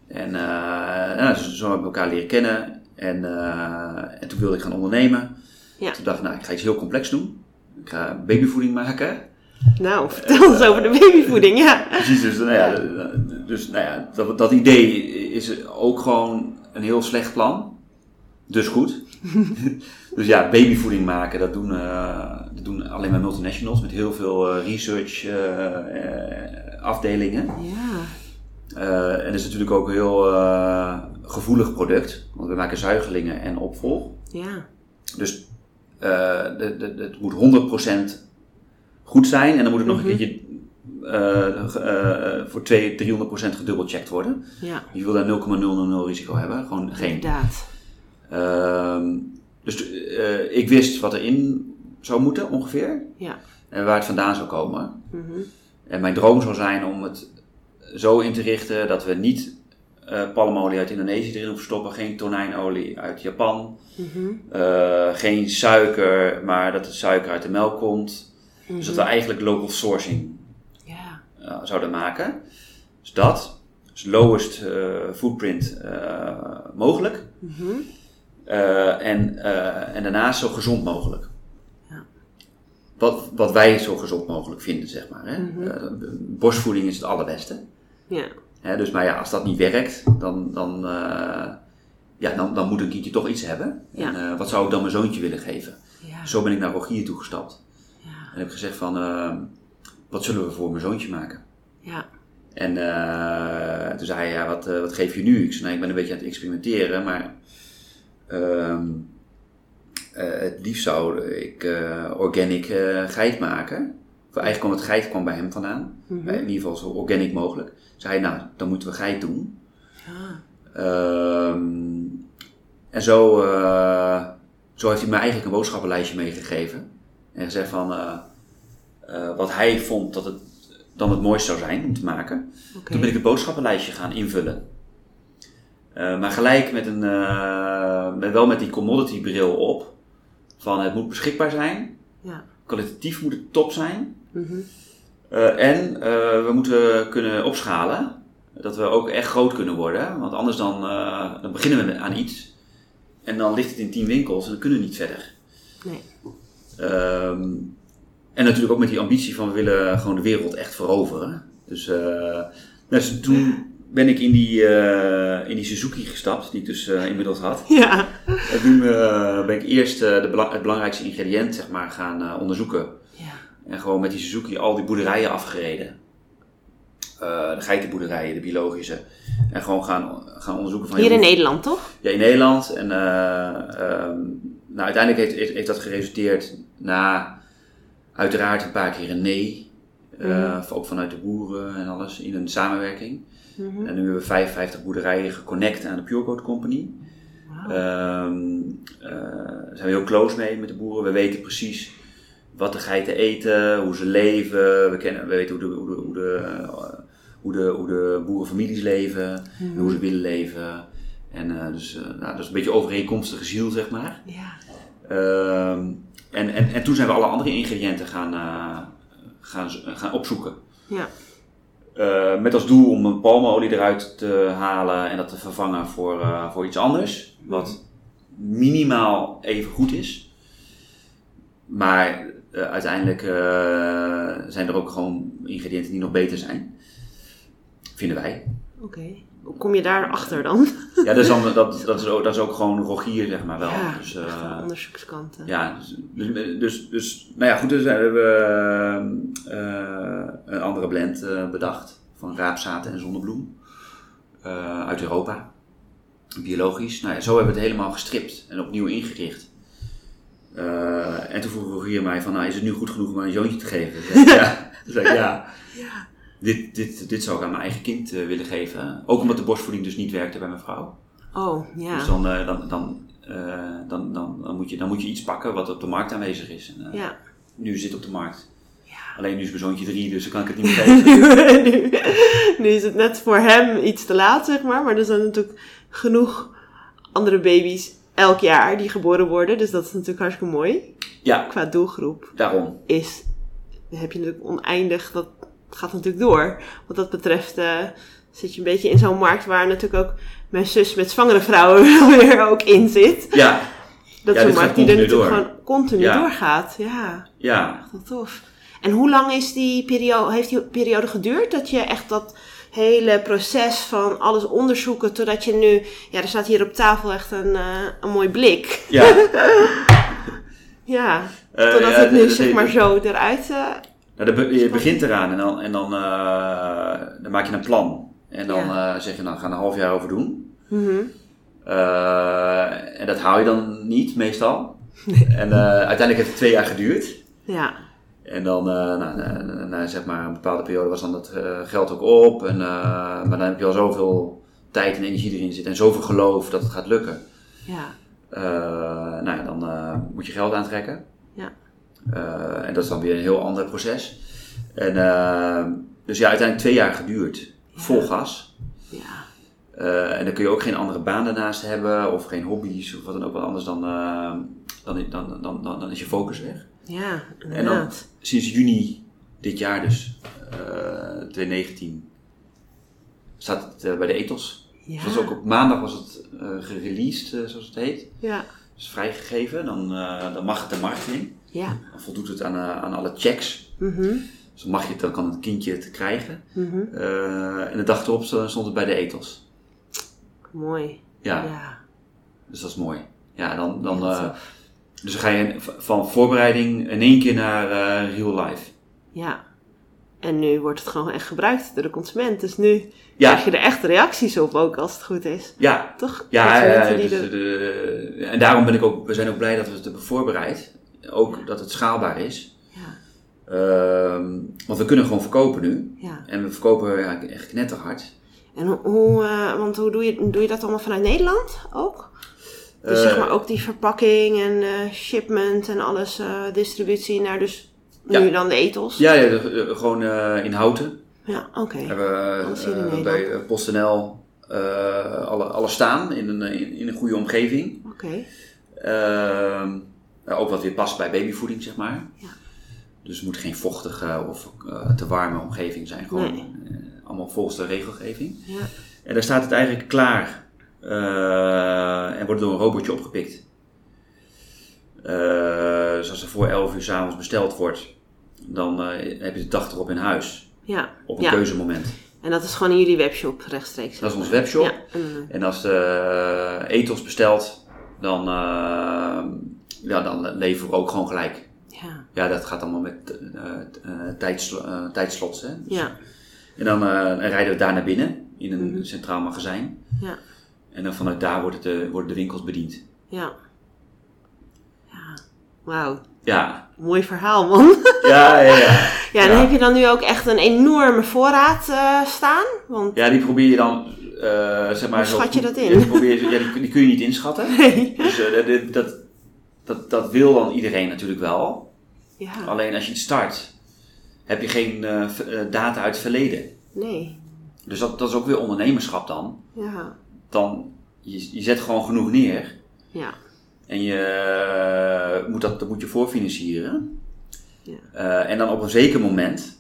En eh, ja, zo, zo hebben we elkaar leren kennen. En, eh, en toen wilde ik gaan ondernemen. Ja. Toen dacht ik, nou, ik ga iets heel complex doen. Ik ga babyvoeding maken. Nou, vertel eens over de babyvoeding, ja. Precies, dus, nou ja, dus, nou ja dat, dat idee is ook gewoon een heel slecht plan. Dus goed. dus ja, babyvoeding maken, dat doen, dat doen alleen maar multinationals met heel veel eh, research eh, eh, afdelingen. Ja. En het is natuurlijk ook een heel gevoelig product. Want we maken zuigelingen en opvolg. Ja. Dus de, de, de- het moet 100% goed zijn. En dan moet het nog Mhm. een keertje ge- eh, voor 200, 300% gedubbelcheckt worden. Ja. Je wil daar 0,000 risico hebben. Gewoon geen. Inderdaad. Ehm, dus ik wist wat erin zou moeten ongeveer. Ja. En waar het vandaan zou komen. Mhm. En mijn droom zou zijn om het zo in te richten dat we niet eh palmolie uit Indonesië erin hoeven stoppen, geen tonijnolie uit Japan, Mhm. eh, geen suiker, maar dat de suiker uit de melk komt. Dus dat we eigenlijk local sourcing Ja. eh, zouden maken. Dus dat, dus lowest footprint mogelijk. Mhm. En, en daarnaast zo gezond mogelijk. Wat, wat wij zo gezond mogelijk vinden, zeg maar. Hè? Mhm. Eh, borstvoeding is het allerbeste. Ja. Hè, dus, maar ja, als dat niet werkt, dan, dan, eh, ja, dan, dan moet een kindje toch iets hebben. Ja. En eh, wat zou ik dan mijn zoontje willen geven? Ja. Zo ben ik naar Rogier toegestapt. Ja. En heb gezegd van, wat zullen we voor mijn zoontje maken? Ja. En eh, toen zei hij, ja, wat, wat geef je nu? Ik zei, nou, ik ben een beetje aan het experimenteren, maar ehm, eh, het liefst zou ik eh, organic eh, geit maken. Of eigenlijk kwam het geit kwam bij hem vandaan. Mhm. Eh, in ieder geval zo organic mogelijk. Zei hij, nou, dan moeten we geit doen. Ja. Ehm, en zo, eh, zo heeft hij me eigenlijk een boodschappenlijstje meegegeven. En gezegd van eh, eh, wat hij vond dat het dan het mooiste zou zijn om te maken. Toen ben ik het boodschappenlijstje gaan invullen. Eh, maar gelijk met een, eh, met, wel met die commodity bril op. Van het moet beschikbaar zijn. Ja. Kwalitatief moet het top zijn. Mhm. Eh, en eh, we moeten kunnen opschalen. Dat we ook echt groot kunnen worden. Want anders dan, eh, dan beginnen we aan iets. En dan ligt het in tien winkels en dan kunnen we niet verder. Nee. Ehm, en natuurlijk ook met die ambitie van we willen gewoon de wereld echt veroveren. Dus, dus toen ben ik in die, eh, in die Suzuki gestapt, die ik dus eh, inmiddels had. Ja. En toen eh, ben ik eerst de bela- het belangrijkste ingrediënt zeg maar, gaan onderzoeken. Ja. En gewoon met die Suzuki al die boerderijen afgereden. De geitenboerderijen, de biologische. En gewoon gaan, gaan onderzoeken van... Hier in Nederland, toch? ja, in Nederland. En eh, ehm, nou, uiteindelijk heeft, heeft, heeft dat geresulteerd na uiteraard een paar keer een nee. Mhm. Ook vanuit de boeren en alles in een samenwerking. Mhm. En nu hebben we 55 boerderijen geconnect aan de Purecoat Company. Wauw. Ehm eh, daar zijn we heel close mee met de boeren. We weten precies wat de geiten eten, hoe ze leven. We, kennen, we weten hoe de, hoe de, hoe de, eh, hoe de, hoe de boerenfamilies leven en hoe ze willen leven. En eh, dus, nou, dat is een beetje overeenkomstige ziel, zeg maar. Ja. Ehm, en, en, en toen zijn we alle andere ingrediënten gaan, gaan, gaan opzoeken. Ja. Eh, met als doel om een palmolie eruit te halen en dat te vervangen voor, eh, voor iets anders. Wat minimaal even goed is. Maar eh, uiteindelijk zijn er ook gewoon ingrediënten die nog beter zijn. Vinden wij. Oké. Hoe kom je daarachter dan? Ja, dat is, dan, dat, dat, is ook, dat is ook gewoon Rogier, zeg maar wel. Ja, dus, eh, een onderzoekskanten. Ja, dus, dus, dus, dus- nou ja, goed, dus hebben we eh, een andere blend eh, bedacht van raapzaad en zonnebloem eh, uit Europa, biologisch. Nou ja, zo hebben we het helemaal gestript en opnieuw ingericht. Eh, en toen vroeg Rogier mij van, nou, is het nu goed genoeg om aan een zoontje te geven? Ja, zei ik, ja. Dit, dit, dit zou ik aan mijn eigen kind eh, willen geven. Ook omdat de borstvoeding dus niet werkte bij mijn vrouw. Oh, ja. Dus dan, eh, dan, dan, eh, dan, dan, dan, moet je, dan moet je iets pakken wat op de markt aanwezig is. En, Ja. Nu zit het op de markt. Ja. Alleen nu is mijn zoontje drie, dus dan kan ik het niet meer geven. nu, nu is het net voor hem iets te laat, zeg maar. Maar er zijn natuurlijk genoeg andere baby's elk jaar die geboren worden. Dus dat is natuurlijk hartstikke mooi. Ja, Qua doelgroep daarom. is, heb je natuurlijk oneindig, dat gaat natuurlijk door. Wat dat betreft eh, zit je een beetje in zo'n markt waar natuurlijk ook mijn zus met zwangere vrouwen weer ook in zit. Ja, Dat is een markt die er natuurlijk door. gewoon continu Ja. doorgaat. Ja, ja. echt wel tof. En hoe lang is die periode, heeft die periode geduurd dat je echt dat hele proces van alles onderzoeken totdat je nu, ja, er staat hier op tafel echt een, eh, een mooi blik. ja. Ja, Eh, totdat ja, het nu dat- zeg dat- maar zo eruit. Nou, dan be- je begint eraan en dan, en dan, eh, dan maak je een plan. En dan Ja. eh, zeg je, nou, ga een half jaar over doen. Mhm. Eh, en dat haal je dan niet, meestal. En uiteindelijk heeft het twee jaar geduurd. Ja. En dan, nou, na, na- na, zeg maar een bepaalde periode was dan dat geld ook op. En, maar dan heb je al zoveel tijd en energie erin zitten en zoveel geloof dat het gaat lukken. Ja. Nou ja, dan moet je geld aantrekken. Ja. Eh, en dat is dan weer een heel ander proces. En, eh, dus ja, uiteindelijk twee jaar geduurd. Vol gas. Ja. Eh, en dan kun je ook geen andere baan daarnaast hebben. Of geen hobby's of wat dan ook wat anders. Dan, dan, dan, dan, dan, dan is je focus weg. Ja, En dan sinds juni dit jaar dus, eh 2019, staat het bij de ethos. Ja. Was ook op maandag was het gereleased, zoals het heet. Ja. Dus vrijgegeven. Dan, dan mag het de markt in. Ja. Dan voldoet het aan, eh, aan alle checks. Mhm. Dus dan, mag je het, dan kan het kindje het krijgen. Mhm. Eh, en de dag erop stond het bij de ethos. Mooi. Ja, Ja. dus dat is mooi. Ja, dan, dan, Ja, eh, dus dan ga je van voorbereiding in één keer naar real life. Ja. En nu wordt het gewoon echt gebruikt door de consument. Dus nu Ja. krijg je er echt reacties op ook als het goed is. Ja, Toch? Ja, ja, die dus de- en daarom ben ik ook, we zijn ook blij dat we het hebben voorbereid. Ook dat het schaalbaar is. Ja. Ehm, want we kunnen gewoon verkopen nu. Ja. En we verkopen ja, echt knetterhard. En hoe, eh, want hoe doe je, doe je dat allemaal vanuit Nederland ook? Dus Eh, zeg maar ook die verpakking en eh, shipment en alles, eh, distributie naar dus Ja. nu dan de etels? Ja, ja de- de- gewoon eh, in Houten. Ja, oké. We hebben eh, Nederland. bij eh, PostNL eh, alle, alle staan in een, in, in een goede omgeving. Oké. Ehm, ook wat weer past bij babyvoeding, zeg maar. Ja. Dus het moet geen vochtige of eh, te warme omgeving zijn. Gewoon Nee. eh, allemaal volgens de regelgeving. Ja. En daar staat het eigenlijk klaar. eh, en wordt door een robotje opgepikt. Eh, dus als er voor 11 uur s'avonds besteld wordt, dan eh, heb je de dag erop in huis. Ja. Op een ja. keuzemoment. En dat is gewoon in jullie webshop rechtstreeks? Dat is onze webshop. Ja. En, als de eh, ethos bestelt, dan, eh, ja, dan leveren we ook gewoon gelijk. ja. Ja, dat gaat allemaal met eh, eh, tijdslo- eh, tijdslots. Hè? Ja. En dan, dan rijden we daar naar binnen in een Mhm. centraal magazijn. Ja. En dan vanuit daar wordt het, worden de winkels bediend. Ja. Ja. Wauw. Ja, Mooi verhaal, man. ja, ja. Ja, Ja, Ja. heb je dan nu ook echt een enorme voorraad staan? Want ja die probeer je dan, zeg maar... Hoe schat je dat in? Ja, die, probeer je, ja, die, die kun je niet inschatten. nee. Dus dat- dat, dat, dat, wil dan iedereen natuurlijk wel. Ja. Alleen als je het start, heb je geen eh, eh, data uit het verleden. Nee. Dus dat, dat is ook weer ondernemerschap dan. Ja. Dan, je, je zet gewoon genoeg neer. Ja. En je eh, moet dat, dat moet je voorfinancieren. Ja. En dan op een zeker moment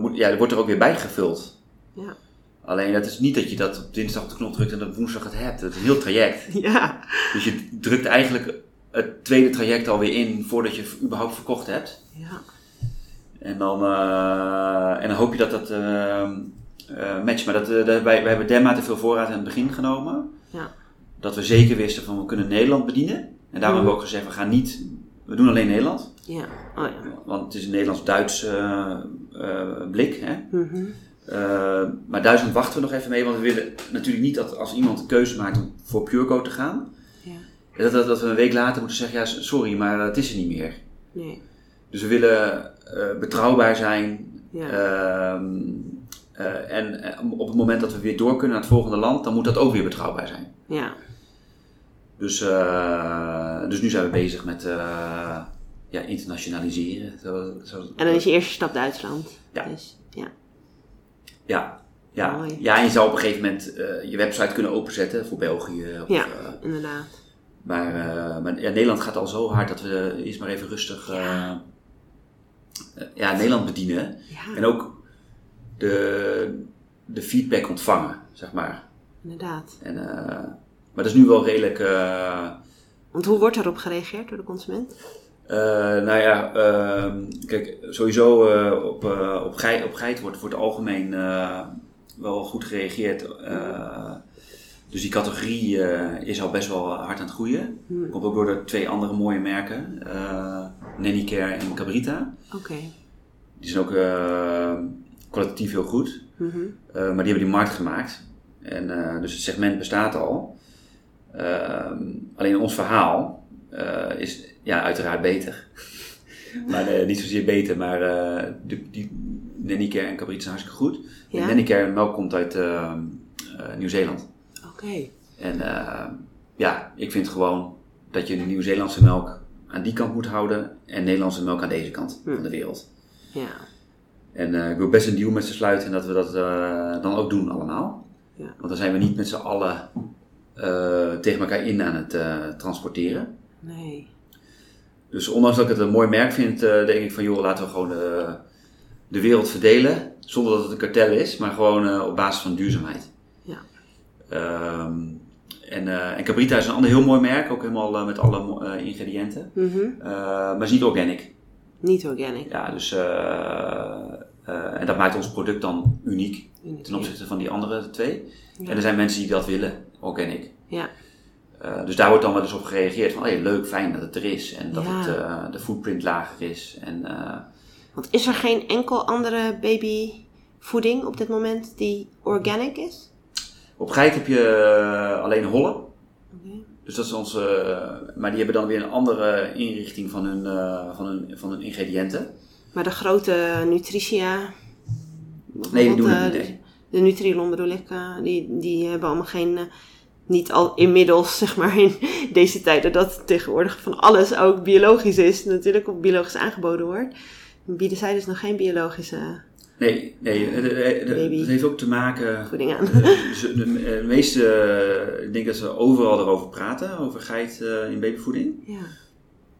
moet, ja, wordt er ook weer bijgevuld. Ja. Alleen dat is niet dat je dat op dinsdag op de knop drukt en op woensdag het hebt. Dat is een heel traject. Ja. Dus je drukt eigenlijk het tweede traject alweer in voordat je überhaupt verkocht hebt. Ja. En dan, eh, en dan hoop je dat dat eh, matcht. Maar dat, eh, dat, wij, wij hebben dermate veel voorraad in het begin genomen. Ja. Dat we zeker wisten van we kunnen Nederland bedienen. En daarom Mhm. hebben we ook gezegd we gaan niet, we doen alleen Nederland. Ja. Oh ja. Want het is een Nederlands-Duits blik. Hè? Mhm. Eh, maar Duitsland wachten we nog even mee. Want we willen natuurlijk niet dat als iemand een keuze maakt om voor Pureco te gaan. Ja. Dat, dat, dat we een week later moeten zeggen, ja sorry, maar het is er niet meer. Nee. Dus we willen eh, betrouwbaar zijn. Ja. Ehm, eh, en eh, op het moment dat we weer door kunnen naar het volgende land, dan moet dat ook weer betrouwbaar zijn. Ja. Dus, eh, dus nu zijn we bezig met eh, ja, internationaliseren. Zo, zo, En dan is je eerste stap Duitsland. Ja. Dus, ja. ja, ja. Mooi. ja, en je zou op een gegeven moment eh, je website kunnen openzetten voor België. Of, Ja. eh, Inderdaad. maar eh, maar ja, Nederland gaat al zo hard dat we eerst maar even rustig eh, ja, Nederland bedienen. Ja. En ook de, de feedback ontvangen, zeg maar. Inderdaad. En, maar dat is nu wel redelijk. Want hoe wordt daarop gereageerd door de consument? Eh, nou ja, ehm, kijk, sowieso eh, op, eh, op, geit, op geit wordt voor het algemeen wel goed gereageerd. Dus die categorie is al best wel hard aan het groeien. Hm. Komt ook door de twee andere mooie merken, Nannycare en Cabrita. Oké. Die zijn ook kwalitatief heel goed. Mhm. Maar die hebben die markt gemaakt. En, dus het segment bestaat al. Ehm, alleen ons verhaal is ja, uiteraard beter. maar eh, niet zozeer beter, maar eh de, die Nannycare en Caprite zijn hartstikke goed. Ja? De Nannycare melk komt uit ehm, eh, Nieuw-Zeeland. Oké. En eh, ja, ik vind gewoon dat je de Nieuw-Zeelandse melk aan die kant moet houden en Nederlandse melk aan deze kant Hm. van de wereld. Ja. En ik wil best een deal met ze sluiten en dat we dat dan ook doen allemaal. Ja. Want dan zijn we niet met z'n allen tegen elkaar in aan het transporteren. Nee. Dus ondanks dat ik het een mooi merk vind, eh, denk ik van joh, laten we gewoon de, de wereld verdelen. Zonder dat het een kartel is, maar gewoon eh, op basis van duurzaamheid. Ja. Ehm, en, eh en Cabrita is een ander heel mooi merk, ook helemaal eh, met alle eh, ingrediënten. Mhm. Eh, maar is niet organic. Niet organic. Ja, dus, eh, eh, en dat maakt ons product dan uniek ten opzichte van die andere twee. Ja. En er zijn mensen die dat willen, organic. Ja. Eh, dus daar wordt dan wel eens op gereageerd van, hey, leuk, fijn dat het er is. En dat Ja. het, eh, de footprint lager is. En, eh, Want is er geen enkel andere babyvoeding op dit moment die organic is? op geit heb je alleen Holle. Oké. Dus dat is onze, maar die hebben dan weer een andere inrichting van hun, van hun, van hun ingrediënten. Maar de grote Nutritia... Nee, die doen het niet. De Nutrilon bedoel ik, die, die hebben allemaal geen... eh, niet al inmiddels, zeg maar, in deze tijden dat tegenwoordig van alles ook biologisch is. Natuurlijk ook biologisch aangeboden wordt. Bieden zij dus nog geen biologische Nee, nee het, het- het- Baby. het heeft ook te maken voeding aan. Eh, de, de, de meeste, eh, ik denk dat ze overal erover praten, over geit eh, in babyvoeding. Ja.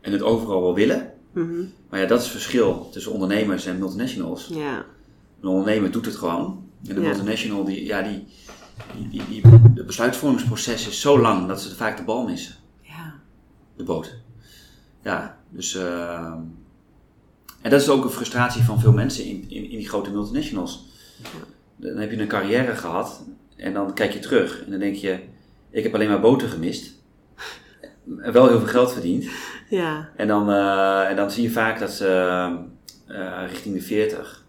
En het overal wel willen. Mhm. Maar ja, dat is het verschil tussen ondernemers en multinationals. Ja. Een ondernemer doet het gewoon. En de Ja. multinational, die, ja, die, die, die, die- het besluitvormingsproces is zo lang dat ze vaak de bal missen. Ja. De boot. Ja, dus... eh, en dat is ook een frustratie van veel mensen in, in, in die grote multinationals. Dan heb je een carrière gehad en dan kijk je terug en dan denk je, ik heb alleen maar boten gemist. En wel heel veel geld verdiend. Ja. En dan, eh, en dan zie je vaak dat ze eh, richting de 40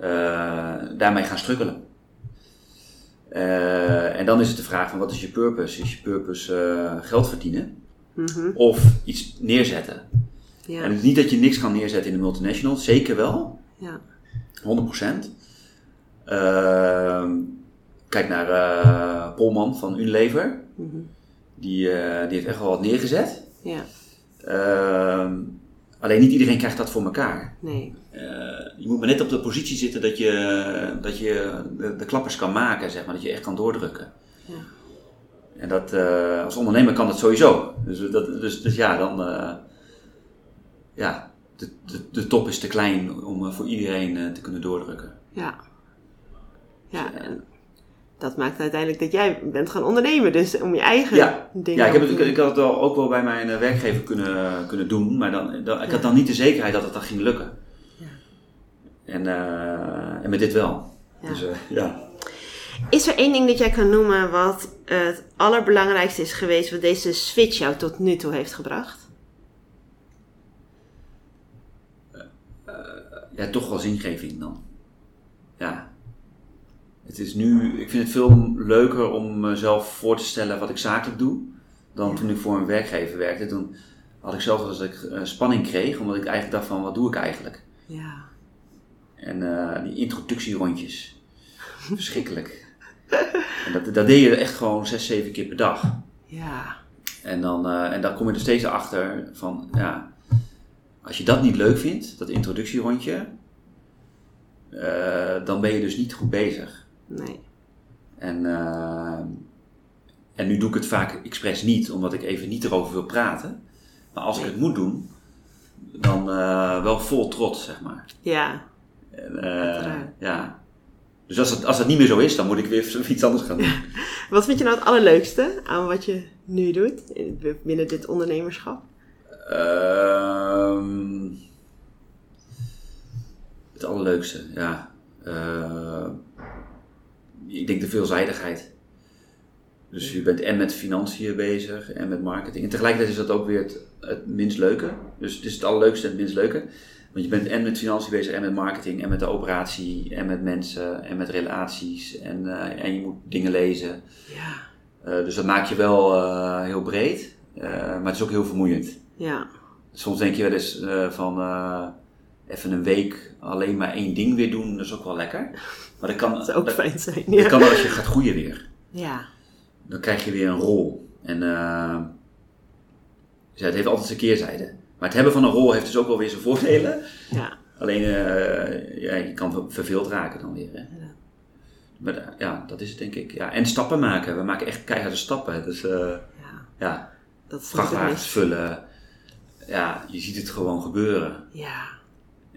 eh, daarmee gaan struggelen. Eh, en dan is het de vraag van wat is je purpose? Is je purpose eh, geld verdienen Mhm. of iets neerzetten? Ja. En het is niet dat je niks kan neerzetten in de multinational, zeker wel. Ja. 100%. Ehm, kijk naar eh, Polman van Unilever. Mhm. Die, die heeft echt wel wat neergezet. Ja. Ehm, alleen niet iedereen krijgt dat voor elkaar. Nee. Je moet maar net op de positie zitten dat je, dat je de, de klappers kan maken, zeg maar. Dat je echt kan doordrukken. Ja. En dat, eh, als ondernemer kan dat sowieso. Dus, dat, dus, dus ja, dan... eh, ja, de, de, de top is te klein om eh, voor iedereen te kunnen doordrukken. Ja. Ja, en dat maakt uiteindelijk dat jij bent gaan ondernemen. Dus om je eigen Ja, dingen Ja, ik, heb het, te ik, had het wel, ook wel bij mijn werkgever kunnen, kunnen doen, maar dan, dan, ik had dan niet de zekerheid dat het dan ging lukken. En, eh, en met dit wel. Ja. Dus eh, ja. Is er één ding dat jij kan noemen wat het allerbelangrijkste is geweest... wat deze switch jou tot nu toe heeft gebracht? ja, toch wel zingeving dan. Ja. Het is nu, ik vind het veel leuker om mezelf voor te stellen wat ik zakelijk doe, dan toen ik voor een werkgever werkte. Toen had ik zelf dat ik eh, spanning kreeg, omdat ik eigenlijk dacht van, wat doe ik eigenlijk? Ja. En eh, die introductierondjes, verschrikkelijk. En dat, dat deed je echt gewoon zes, zeven keer per dag. Ja. En dan, eh, en dan kom je er steeds achter van, ja, als je dat niet leuk vindt, dat introductierondje, eh, dan ben je dus niet goed bezig. Nee. En, en nu doe ik het vaak expres niet, omdat ik even niet erover wil praten. Maar als ik het moet doen, dan wel vol trots, zeg maar. Ja. Eh, ja. Dus als het, als het niet meer zo is, dan moet ik weer iets anders gaan doen. Wat vind je nou het allerleukste aan wat je nu doet in- binnen dit ondernemerschap? Ehm, het allerleukste, ja. Eh, ik denk de veelzijdigheid. Dus je bent en met financiën bezig en met marketing. En tegelijkertijd is dat ook weer het, het minst leuke. Dus het is het allerleukste en het minst leuke. Want je bent en met financiën bezig, en met marketing, en met de operatie, en met mensen, en met relaties. En, eh, en je moet dingen lezen. Ja. Eh, dus dat maakt je wel eh, heel breed. Maar het is ook heel vermoeiend. Ja. Soms denk je wel eens van even een week alleen maar één ding weer doen, dat is ook wel lekker. Maar dat kan, Dat zou ook dat, fijn zijn. dat Ja. kan als je gaat groeien weer. Ja. Dan krijg je weer een rol. En ja, het heeft altijd zijn keerzijde. Maar het hebben van een rol heeft dus ook wel weer zijn voordelen. Ja. Alleen, eh, ja, je kan ver- verveeld raken dan weer. Hè? Ja. Maar eh, ja, dat is het denk ik. Ja, en stappen maken. We maken echt keiharde stappen. Dus eh, ja. ja, Dat vrachtwagens vullen. Ja, je ziet het gewoon gebeuren. Ja.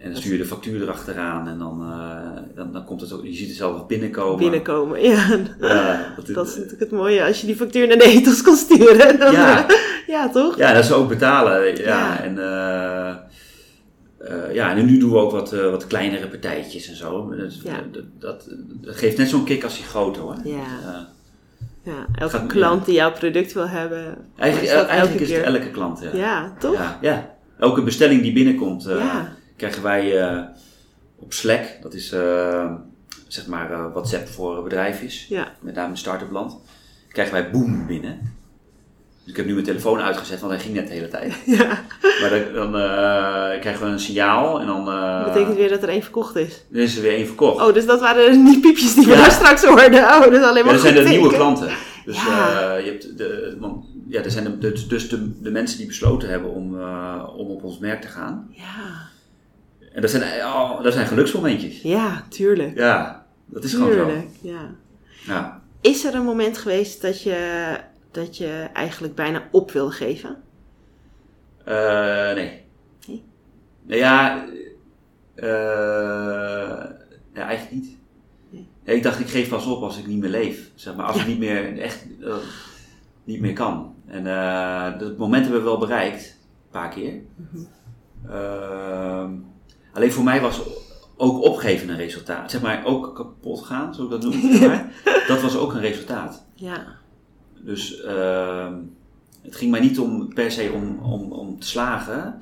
En dan stuur je de factuur erachteraan en dan, eh, dan, dan komt het ook, je ziet het zelf binnenkomen. Binnenkomen. Ja. Ja, dat, Dat is natuurlijk het mooie als je die factuur naar de etels kan sturen. Dan, Ja. eh, ja, toch? ja, dat ze ook betalen. Ja, Ja. En, eh, eh, ja, en nu doen we ook wat, eh, wat kleinere partijtjes en zo. Dat, Ja. dat, dat, dat geeft net zo'n kick als die grote hoor. Ja. Eh, Ja, elke Gaat- klant die jouw product wil hebben. eigenlijk is elke het elke klant. Ja. Ja, toch? Ja, ja. Elke bestelling die binnenkomt, eh, Ja. Krijgen wij eh, op Slack. Dat is eh, zeg maar eh, WhatsApp voor bedrijfjes. Ja. met name in start-up land, krijgen wij boom binnen. Dus ik heb nu mijn telefoon uitgezet, want hij ging net de hele tijd. Ja. Maar dan, dan krijgen we een signaal en dan, Dat betekent weer dat er één verkocht is. dan is er weer één verkocht. Oh, dus dat waren die piepjes die we Ja. daar straks hoorden. Oh, dat is alleen ja, maar dat zijn de nieuwe klanten. Dus, Ja. je hebt de, want, ja, er zijn de, dus, dus de, de mensen die besloten hebben om, om op ons merk te gaan. Ja. En dat zijn, oh, dat zijn geluksmomentjes. ja, tuurlijk. Ja, dat is gewoon zo. Tuurlijk, ja. Ja. Is er een moment geweest dat je, dat je eigenlijk bijna op wil geven? Eh, nee. Nee? Nou ja, ja, eigenlijk niet. Nee. Ja, ik dacht, ik geef pas op als ik niet meer leef. Zeg maar, als ik niet meer echt eh, niet meer kan. En eh, dat moment hebben we wel bereikt, een paar keer. Ehm, alleen voor mij was ook opgeven een resultaat. Zeg maar, ook kapot gaan, zo ik dat noem. zeg maar. dat was ook een resultaat. Ja. Dus ehm, het ging mij niet om per se om, om, om te slagen.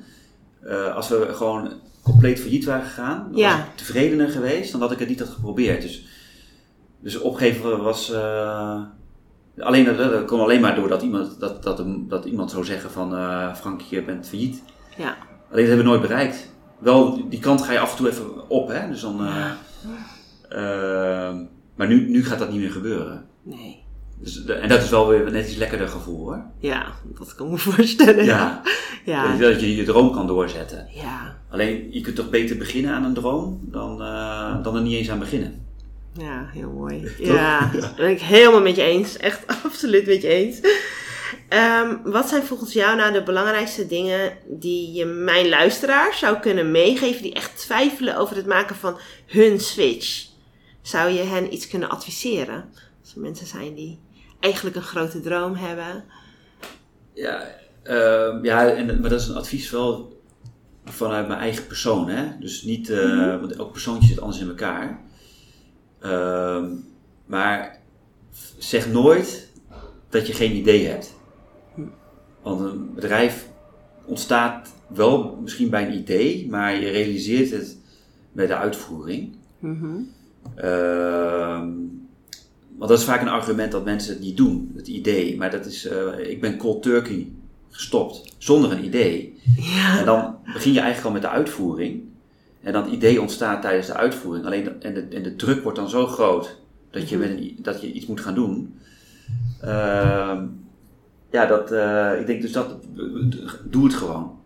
Eh, als we gewoon compleet failliet waren gegaan, dan Ja. was ik tevredener geweest dan dat ik het niet had geprobeerd. Dus, dus opgeven was. eh, alleen, dat, dat kon alleen maar doordat iemand, dat, dat, dat iemand zou zeggen van eh Frank, je bent failliet. Ja. Alleen dat hebben we nooit bereikt. Wel, die kant ga je af en toe even op, hè? Dus dan, eh, ehm, maar nu, nu gaat dat niet meer gebeuren. Nee. Dus, de- en dat is wel weer net iets lekkerder gevoel hoor. Ja, dat kan ik me voorstellen. Ja, Ja. Dat je je droom kan doorzetten. Ja. Alleen je kunt toch beter beginnen aan een droom dan, eh, dan er niet eens aan beginnen. Ja, heel mooi. Ja, dat ben ik helemaal met je eens. Echt absoluut met je eens. Ehm, wat zijn volgens jou nou de belangrijkste dingen die je mijn luisteraar zou kunnen meegeven die echt twijfelen over het maken van hun switch? Zou je hen iets kunnen adviseren? Als er mensen zijn die eigenlijk een grote droom hebben. Ja, ehm, ja en, maar dat is een advies wel vanuit mijn eigen persoon. Hè? Dus niet, eh, want elk persoontje zit anders in elkaar. Ehm, maar zeg nooit dat je geen idee hebt. Want een bedrijf ontstaat wel misschien bij een idee, maar je realiseert het bij de uitvoering. Mhm. Ehm, want dat is vaak een argument dat mensen het niet doen, het idee. Maar dat is, eh, ik ben cold turkey gestopt zonder een idee. Ja. En dan begin je eigenlijk al met de uitvoering. En dat idee ontstaat tijdens de uitvoering. Alleen de- en, de, en de druk wordt dan zo groot dat je, met een, i- dat je iets moet gaan doen. Ehm, ja, dat, eh, ik denk dus dat, doe het gewoon.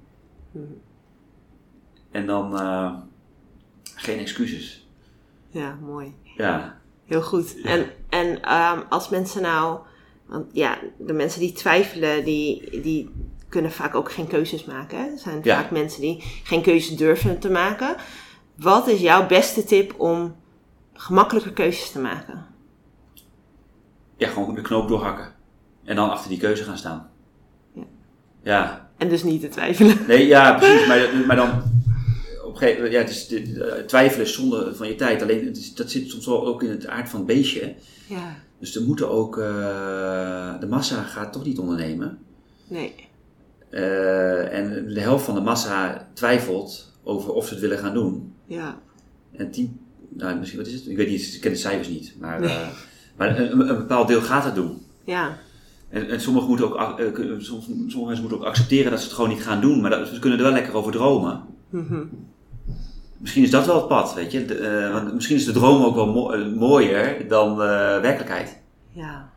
En dan eh, geen excuses. ja, mooi. Ja, Heel goed. Ja. En, en ehm, als mensen nou, want ja, de mensen die twijfelen, die, die kunnen vaak ook geen keuzes maken. Hè? Er zijn Ja. vaak mensen die geen keuzes durven te maken. Wat is jouw beste tip om gemakkelijker keuzes te maken? ja, gewoon de knoop doorhakken. En dan achter die keuze gaan staan. Ja. Ja, En dus niet te twijfelen. nee, ja, precies. Maar, maar dan, op een gegeven moment, ja, het is, eh, twijfelen is zonde van je tijd. Alleen, het is, dat zit soms wel ook in het aard van het beestje. Ja, Dus er moeten ook, eh, de massa gaat toch niet ondernemen. nee. Eh, en de helft van de massa twijfelt over of ze het willen gaan doen. Ja. En 10, nou misschien wat is het? Ik weet niet, ik ken de cijfers niet. Maar, maar een- een bepaald deel gaat het doen. Ja. En, en sommigen moeten ook, eh, soms- sommige mensen moeten ook accepteren dat ze het gewoon niet gaan doen. Maar dat, ze kunnen er wel lekker over dromen. Mhm. Misschien is dat wel het pad, weet je. De, eh, want misschien is de droom ook wel mo- eh, mooier dan eh, werkelijkheid. Ja.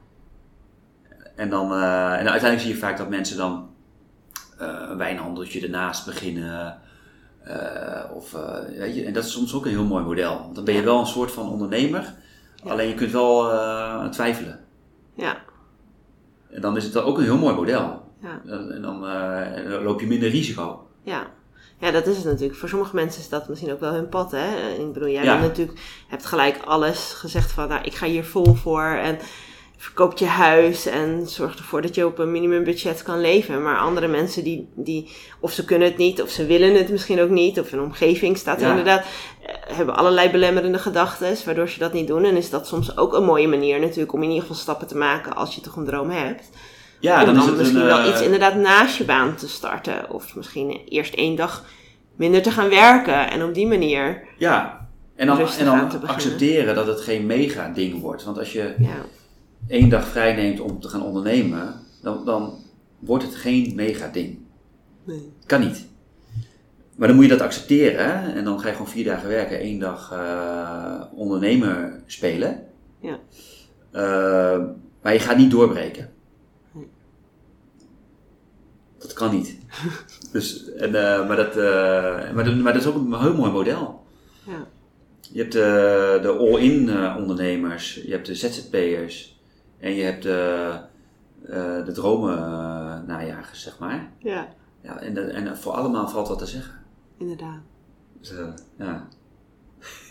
En dan, eh, en uiteindelijk zie je vaak dat mensen dan eh, een wijnhandeltje ernaast beginnen. eh, of, eh, weet je, en dat is soms ook een heel mooi model. Want dan ben je wel een soort van ondernemer. Ja. Alleen je kunt wel eh, twijfelen. Ja. En dan is het ook een heel mooi model. Ja. En, en dan, eh, en dan loop je minder risico. Ja. Ja, dat is het natuurlijk. Voor sommige mensen is dat misschien ook wel hun pad, hè. Ik bedoel, jij Ja. bent natuurlijk, hebt gelijk alles gezegd van, nou, ik ga hier vol voor en verkoopt je huis en zorgt ervoor dat je op een minimumbudget kan leven. Maar andere mensen die, die, of ze kunnen het niet, of ze willen het misschien ook niet, of hun omgeving staat er Ja. inderdaad, eh, hebben allerlei belemmerende gedachten, waardoor ze dat niet doen. En is dat soms ook een mooie manier natuurlijk om in ieder geval stappen te maken als je toch een droom hebt. Ja, om dan dan, is het misschien een, wel eh, iets inderdaad naast je baan te starten. Of misschien eerst één dag minder te gaan werken. En op die manier, Ja, en dan, en dan accepteren dat het geen mega ding wordt. Want als je ja, één dag vrij neemt om te gaan ondernemen, dan, dan wordt het geen mega ding. nee. Kan niet. Maar dan moet je dat accepteren hè? en dan ga je gewoon vier dagen werken, één dag eh, ondernemer spelen. Ja. Eh, maar je gaat niet doorbreken. Nee. Dat kan niet. dus, en, eh, maar, dat, maar, dat, maar dat is ook een heel mooi model. Ja. Je hebt eh, de all-in ondernemers, je hebt de ZZP'ers en je hebt de, eh, de dromen eh, najagers, zeg maar. ja, Ja, en, en voor allemaal valt wat te zeggen. inderdaad. Dus, eh, ja.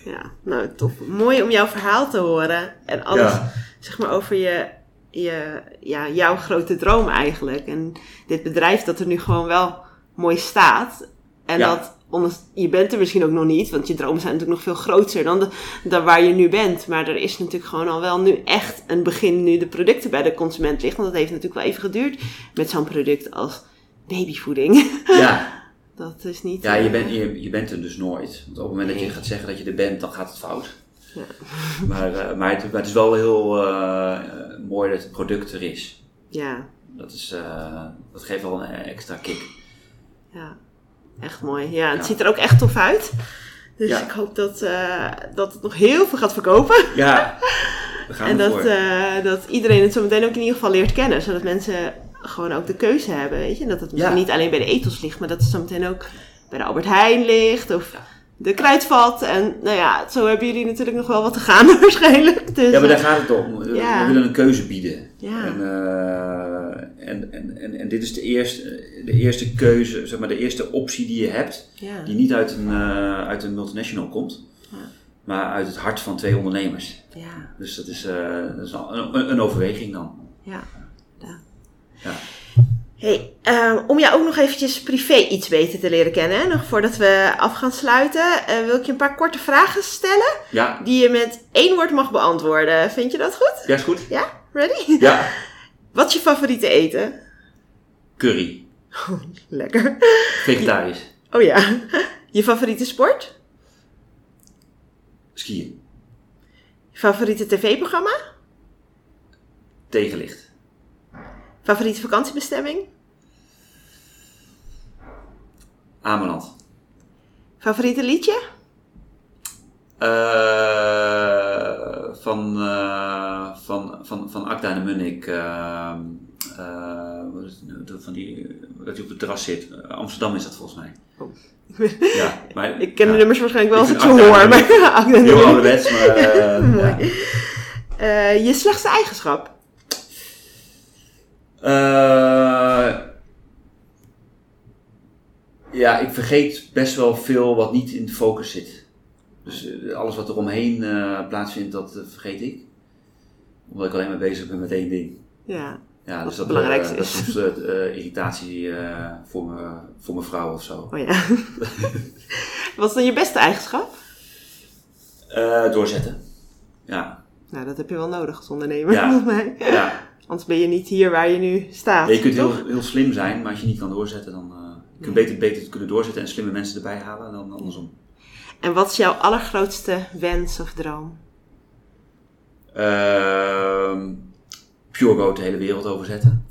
Ja, nou tof. Mooi om jouw verhaal te horen. En alles, Ja. zeg maar, over je, je, ja, jouw grote droom eigenlijk. En dit bedrijf dat er nu gewoon wel mooi staat. En Ja. dat, ondanks, je bent er misschien ook nog niet, want je dromen zijn natuurlijk nog veel groter dan, de, dan waar je nu bent. Maar er is natuurlijk gewoon al wel nu echt een begin nu de producten bij de consument liggen. Want dat heeft natuurlijk wel even geduurd met zo'n product als babyvoeding. ja. Dat is niet... Ja, je, eh, bent, je, je bent er dus nooit. Want op het moment dat je gaat zeggen dat je er bent, dan gaat het fout. Ja. Maar, eh, maar, het, maar het is wel heel eh, mooi dat het product er is. Ja, Dat, is, dat geeft wel een extra kick. Ja, echt mooi. Ja, het Ja. ziet er ook echt tof uit. Dus Ja. ik hoop dat, eh, dat het nog heel veel gaat verkopen. Ja, we gaan en dat, eh, dat iedereen het zo meteen ook in ieder geval leert kennen. Zodat mensen gewoon ook de keuze hebben, weet je. Dat het misschien Ja. niet alleen bij de etels ligt, maar dat het zo meteen ook bij de Albert Heijn ligt. Of de kruidvat. En nou ja, zo hebben jullie natuurlijk nog wel wat te gaan waarschijnlijk. Dus, Ja, maar daar eh, gaat het om. We- willen een keuze bieden. Ja. En, en, en, en, dit is de eerste, de eerste keuze, zeg maar de eerste optie die je hebt. ja. Die niet uit een, eh, uit een multinational komt. Ja. Maar uit het hart van twee ondernemers. ja, Dus dat is, eh, dat is een, een, overweging dan. ja. ja. Ja. Hey, ehm, om jou ook nog eventjes privé iets beter te leren kennen, hè, nog voordat we af gaan sluiten, eh, wil ik je een paar korte vragen stellen Ja, die je met één woord mag beantwoorden. Vind je dat goed? ja is goed. Ja? Ready? Ja, Wat is je favoriete eten? curry. Lekker. Vegetarisch. Oh ja. Je favoriete sport? Skiën. Je favoriete tv-programma? Tegenlicht. Favoriete vakantiebestemming? Ameland. Favoriete liedje? Eh, van, eh, van, van, van Akda en de Munnik. eh, eh, wat is het nou? van die, dat hij op het terras zit. Amsterdam is dat volgens mij. Oh. Ja, maar, Ik ken ja, de nummers waarschijnlijk wel als Ik ze hoor. Maar Akda en de Heel ouderwets, maar ja. Je slechtste eigenschap? Ja, ik vergeet best wel veel wat niet in de focus zit. Dus eh, alles wat er omheen eh, plaatsvindt, dat eh, vergeet ik. Omdat ik alleen maar bezig ben met één ding. Ja. Ja, dus dat, het belangrijkste dat is. is soms eh, eh, irritatie voor, me, voor mijn vrouw of zo. Oh ja. Wat is dan je beste eigenschap? Doorzetten. Ja, Nou, dat heb je wel nodig als ondernemer, Ja. volgens mij. ja. Anders ben je niet hier waar je nu staat. Ja, je kunt toch? heel, heel slim zijn, maar als je niet kan doorzetten, dan, eh, Je beter, beter kunnen doorzetten en slimme mensen erbij halen dan andersom. En wat is jouw allergrootste wens of droom? Ehm Pure de hele wereld overzetten.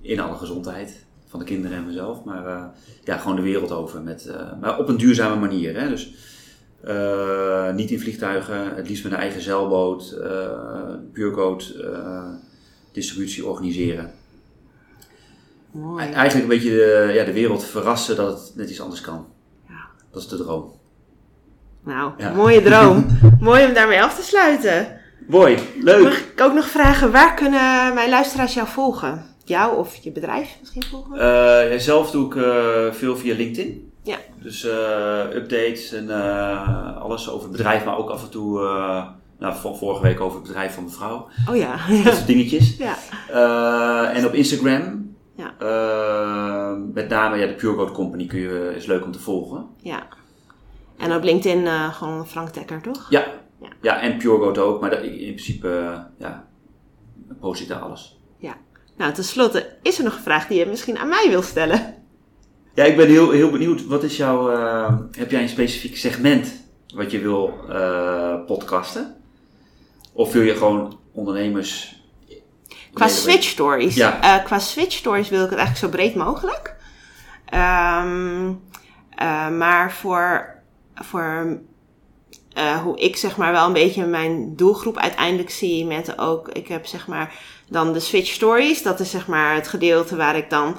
In alle gezondheid. Van de kinderen en mezelf. Maar eh, ja, gewoon de wereld over. Met, eh, maar op een duurzame manier. Hè? Dus eh, niet in vliegtuigen. Het liefst met een eigen zeilboot. Pure Goat distributie organiseren. Mooi. Eigenlijk een beetje de, ja, de wereld verrassen dat het net iets anders kan. Ja. Dat is de droom. Nou, Ja. mooie droom. Mooi om daarmee af te sluiten. Mooi, leuk. Mag ik ook nog vragen, waar kunnen mijn luisteraars jou volgen? Jou of je bedrijf misschien volgen? Eh, zelf doe ik eh, veel via LinkedIn. Ja. Dus eh, updates en alles over het bedrijf, maar ook af en toe, nou, van vorige week over het bedrijf van mevrouw. Oh ja. Dat soort dingetjes. ja. En op Instagram, Ja. met name ja, de Pure Goat Company kun je, is leuk om te volgen. ja. En op LinkedIn eh, gewoon Frank Dekker, toch? Ja, Ja. ja. en Pure Goat ook, maar dat, in principe eh, ja, post ik daar alles. Nou, tenslotte, is er nog een vraag die je misschien aan mij wil stellen? Ja, ik ben heel, heel benieuwd. Wat is jouw. eh, heb jij een specifiek segment wat je wil podcasten? Of wil je gewoon ondernemers. Qua switch stories. Ja. Qua switch stories wil ik het eigenlijk zo breed mogelijk. Ehm, eh, maar voor, voor eh, hoe ik zeg maar wel een beetje mijn doelgroep uiteindelijk zie met ook, ik heb zeg maar dan de switch stories. Dat is zeg maar het gedeelte waar ik dan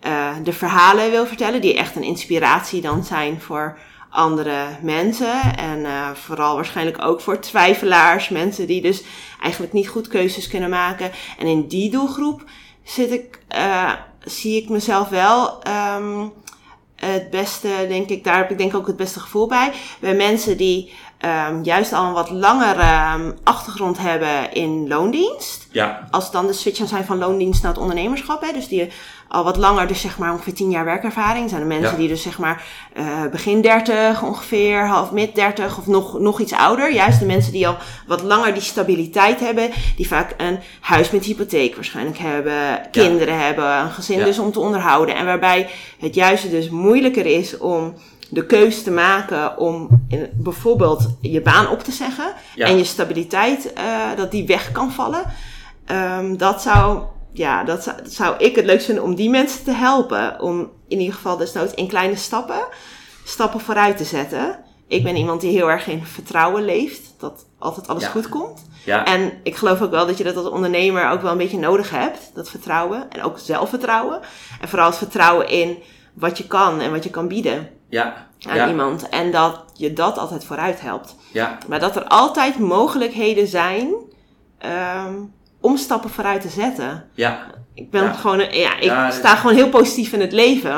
eh, de verhalen wil vertellen, die echt een inspiratie dan zijn voor andere mensen. En eh, vooral waarschijnlijk ook voor twijfelaars, mensen die dus eigenlijk niet goed keuzes kunnen maken. En in die doelgroep zit ik, zie ik mezelf wel ehm, het beste, denk ik, daar heb ik denk ik ook het beste gevoel bij. Bij mensen die ehm, juist al een wat langere ehm, achtergrond hebben in loondienst Ja, als dan de switch aan zijn van loondienst naar het ondernemerschap, hè, dus die al wat langer, dus zeg maar ongeveer 10 jaar werkervaring, zijn er mensen Ja. die dus zeg maar eh, begin 30 ongeveer, half mid 30 of nog, nog iets ouder. Juist de mensen die al wat langer die stabiliteit hebben, die vaak een huis met hypotheek waarschijnlijk hebben, kinderen hebben, een gezin Ja. dus om te onderhouden. En waarbij het juist dus moeilijker is om de keuze te maken om in, bijvoorbeeld je baan op te zeggen en je stabiliteit, eh, dat die weg kan vallen. Ehm, dat zou, ja, dat zou, dat zou ik het leukst vinden om die mensen te helpen. Om in ieder geval desnoods in kleine stappen, stappen vooruit te zetten. Ik ben iemand die heel erg in vertrouwen leeft. Dat altijd alles Ja. goed komt. ja, En ik geloof ook wel dat je dat als ondernemer ook wel een beetje nodig hebt. Dat vertrouwen. En ook zelfvertrouwen. En vooral het vertrouwen in wat je kan en wat je kan bieden ja, aan ja, iemand. En dat je dat altijd vooruit helpt. ja, Maar dat er altijd mogelijkheden zijn ehm, om stappen vooruit te zetten. ja. Ik ben Ja. gewoon, ja, ik Ja, sta gewoon heel positief in het leven.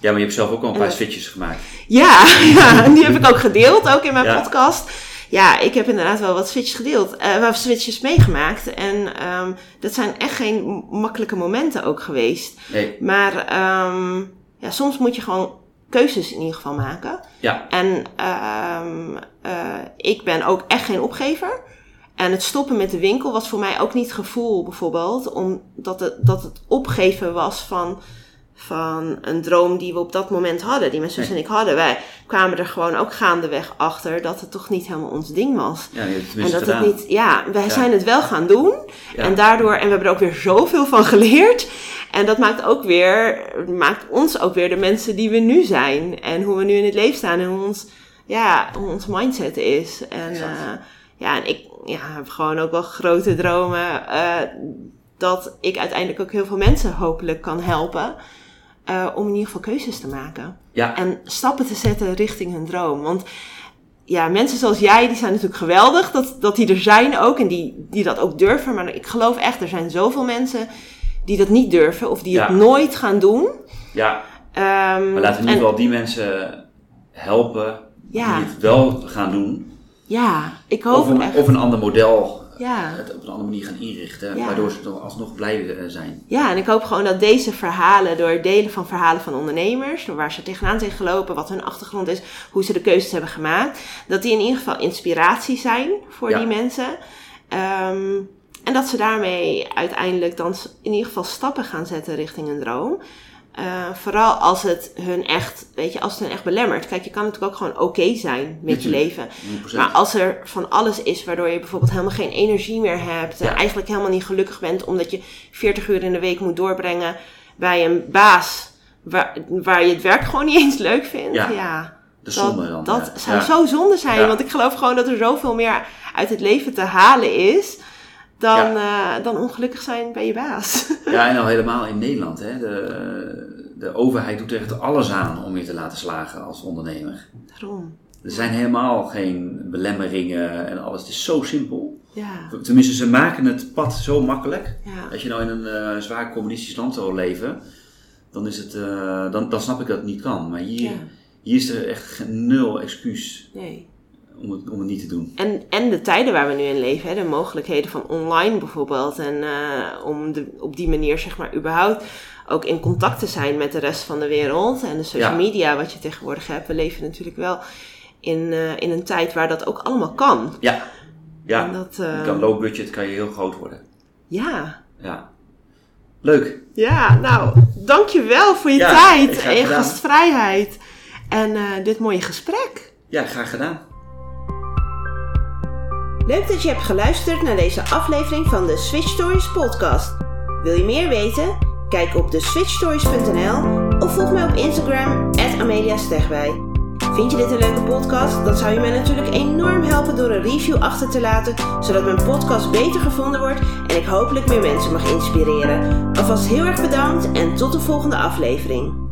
Ja, maar je hebt zelf ook al een En paar switches gemaakt. Ja, ja, en die heb ik ook gedeeld, ook in mijn Ja. podcast. Ja, ik heb inderdaad wel wat switches gedeeld, eh wat switches meegemaakt. En ehm, dat zijn echt geen makkelijke momenten ook geweest. Nee, Maar ehm, ja, soms moet je gewoon keuzes in ieder geval maken. ja, En eh, ik ben ook echt geen opgever. En het stoppen met de winkel was voor mij ook niet gevoel, bijvoorbeeld, omdat het, dat het opgeven was van, van een droom die we op dat moment hadden, die mijn zus Nee. en ik hadden. Wij kwamen er gewoon ook gaandeweg achter dat het toch niet helemaal ons ding was. ja, En dat gedaan. het niet, ja, wij Ja. zijn het wel gaan doen. Ja. En daardoor, en we hebben er ook weer zoveel van geleerd. En dat maakt ook weer, maakt ons ook weer de mensen die we nu zijn. En hoe we nu in het leven staan en hoe ons, ja, hoe ons mindset is. En eh, ja, en ik ja, heb gewoon ook wel grote dromen. eh, dat ik uiteindelijk ook heel veel mensen hopelijk kan helpen. eh, om in ieder geval keuzes te maken. Ja, En stappen te zetten richting hun droom. Want ja, mensen zoals jij, die zijn natuurlijk geweldig dat, dat die er zijn ook. En die, die dat ook durven. Maar ik geloof echt, er zijn zoveel mensen die dat niet durven. Of die Ja. het nooit gaan doen. ja. Ehm, Maar laten we in ieder geval die mensen helpen Ja. die het wel gaan doen. Ja, ik Of hoop een, echt. of een ander model ja. het op een andere manier gaan inrichten. Ja. Waardoor ze toch alsnog blij eh, zijn. ja, en ik hoop gewoon dat deze verhalen, door het delen van verhalen van ondernemers, door waar ze tegenaan zijn gelopen, wat hun achtergrond is, hoe ze de keuzes hebben gemaakt, dat die in ieder geval inspiratie zijn voor Ja. die mensen. Ehm, en dat ze daarmee uiteindelijk dan in ieder geval stappen gaan zetten richting een droom. Eh, vooral als het hun echt, weet je, als het hun echt belemmert. Kijk, je kan natuurlijk ook gewoon oké zijn met je leven. 100%. Maar als er van alles is waardoor je bijvoorbeeld helemaal geen energie meer hebt. Ja. En eigenlijk helemaal niet gelukkig bent omdat je 40 uur in de week moet doorbrengen bij een baas. Waar, waar je het werk gewoon niet eens leuk vindt. Ja. Ja, de zonde dan. dat ja. zou zo zonde zijn. Want ik geloof gewoon dat er zoveel meer uit het leven te halen is. Dan, eh, dan ongelukkig zijn bij je baas. Ja, en al helemaal in Nederland. Hè. De, de overheid doet er echt alles aan om je te laten slagen als ondernemer. Daarom. Er zijn helemaal geen belemmeringen en alles. Het is zo simpel. Ja. Tenminste, ze maken het pad zo makkelijk. Ja. Als je nou in een eh, zwaar communistisch land zou leven, dan, is het, eh, dan, dan snap ik dat het niet kan. Maar hier, Ja. hier is er echt nul excuus Nee. Om het, om het niet te doen. En, en de tijden waar we nu in leven, hè, de mogelijkheden van online bijvoorbeeld. En eh, om de, op die manier, zeg maar, überhaupt ook in contact te zijn met de rest van de wereld. En de social Ja. media, wat je tegenwoordig hebt. We leven natuurlijk wel in, eh, in een tijd waar dat ook allemaal kan. Ja, ja. En dat, Je kan low budget kan je heel groot worden. Ja. Ja. Leuk. Ja, nou, dankjewel voor je Ja, tijd en je gedaan. gastvrijheid. En dit mooie gesprek. Ja, graag gedaan. Leuk dat je hebt geluisterd naar deze aflevering van de Switch Stories podcast. Wil je meer weten? Kijk op de switchstories.nl of volg mij op Instagram @ameliastegwij. Vind je dit een leuke podcast? Dan zou je mij natuurlijk enorm helpen door een review achter te laten, zodat mijn podcast beter gevonden wordt en ik hopelijk meer mensen mag inspireren. Alvast heel erg bedankt en tot de volgende aflevering.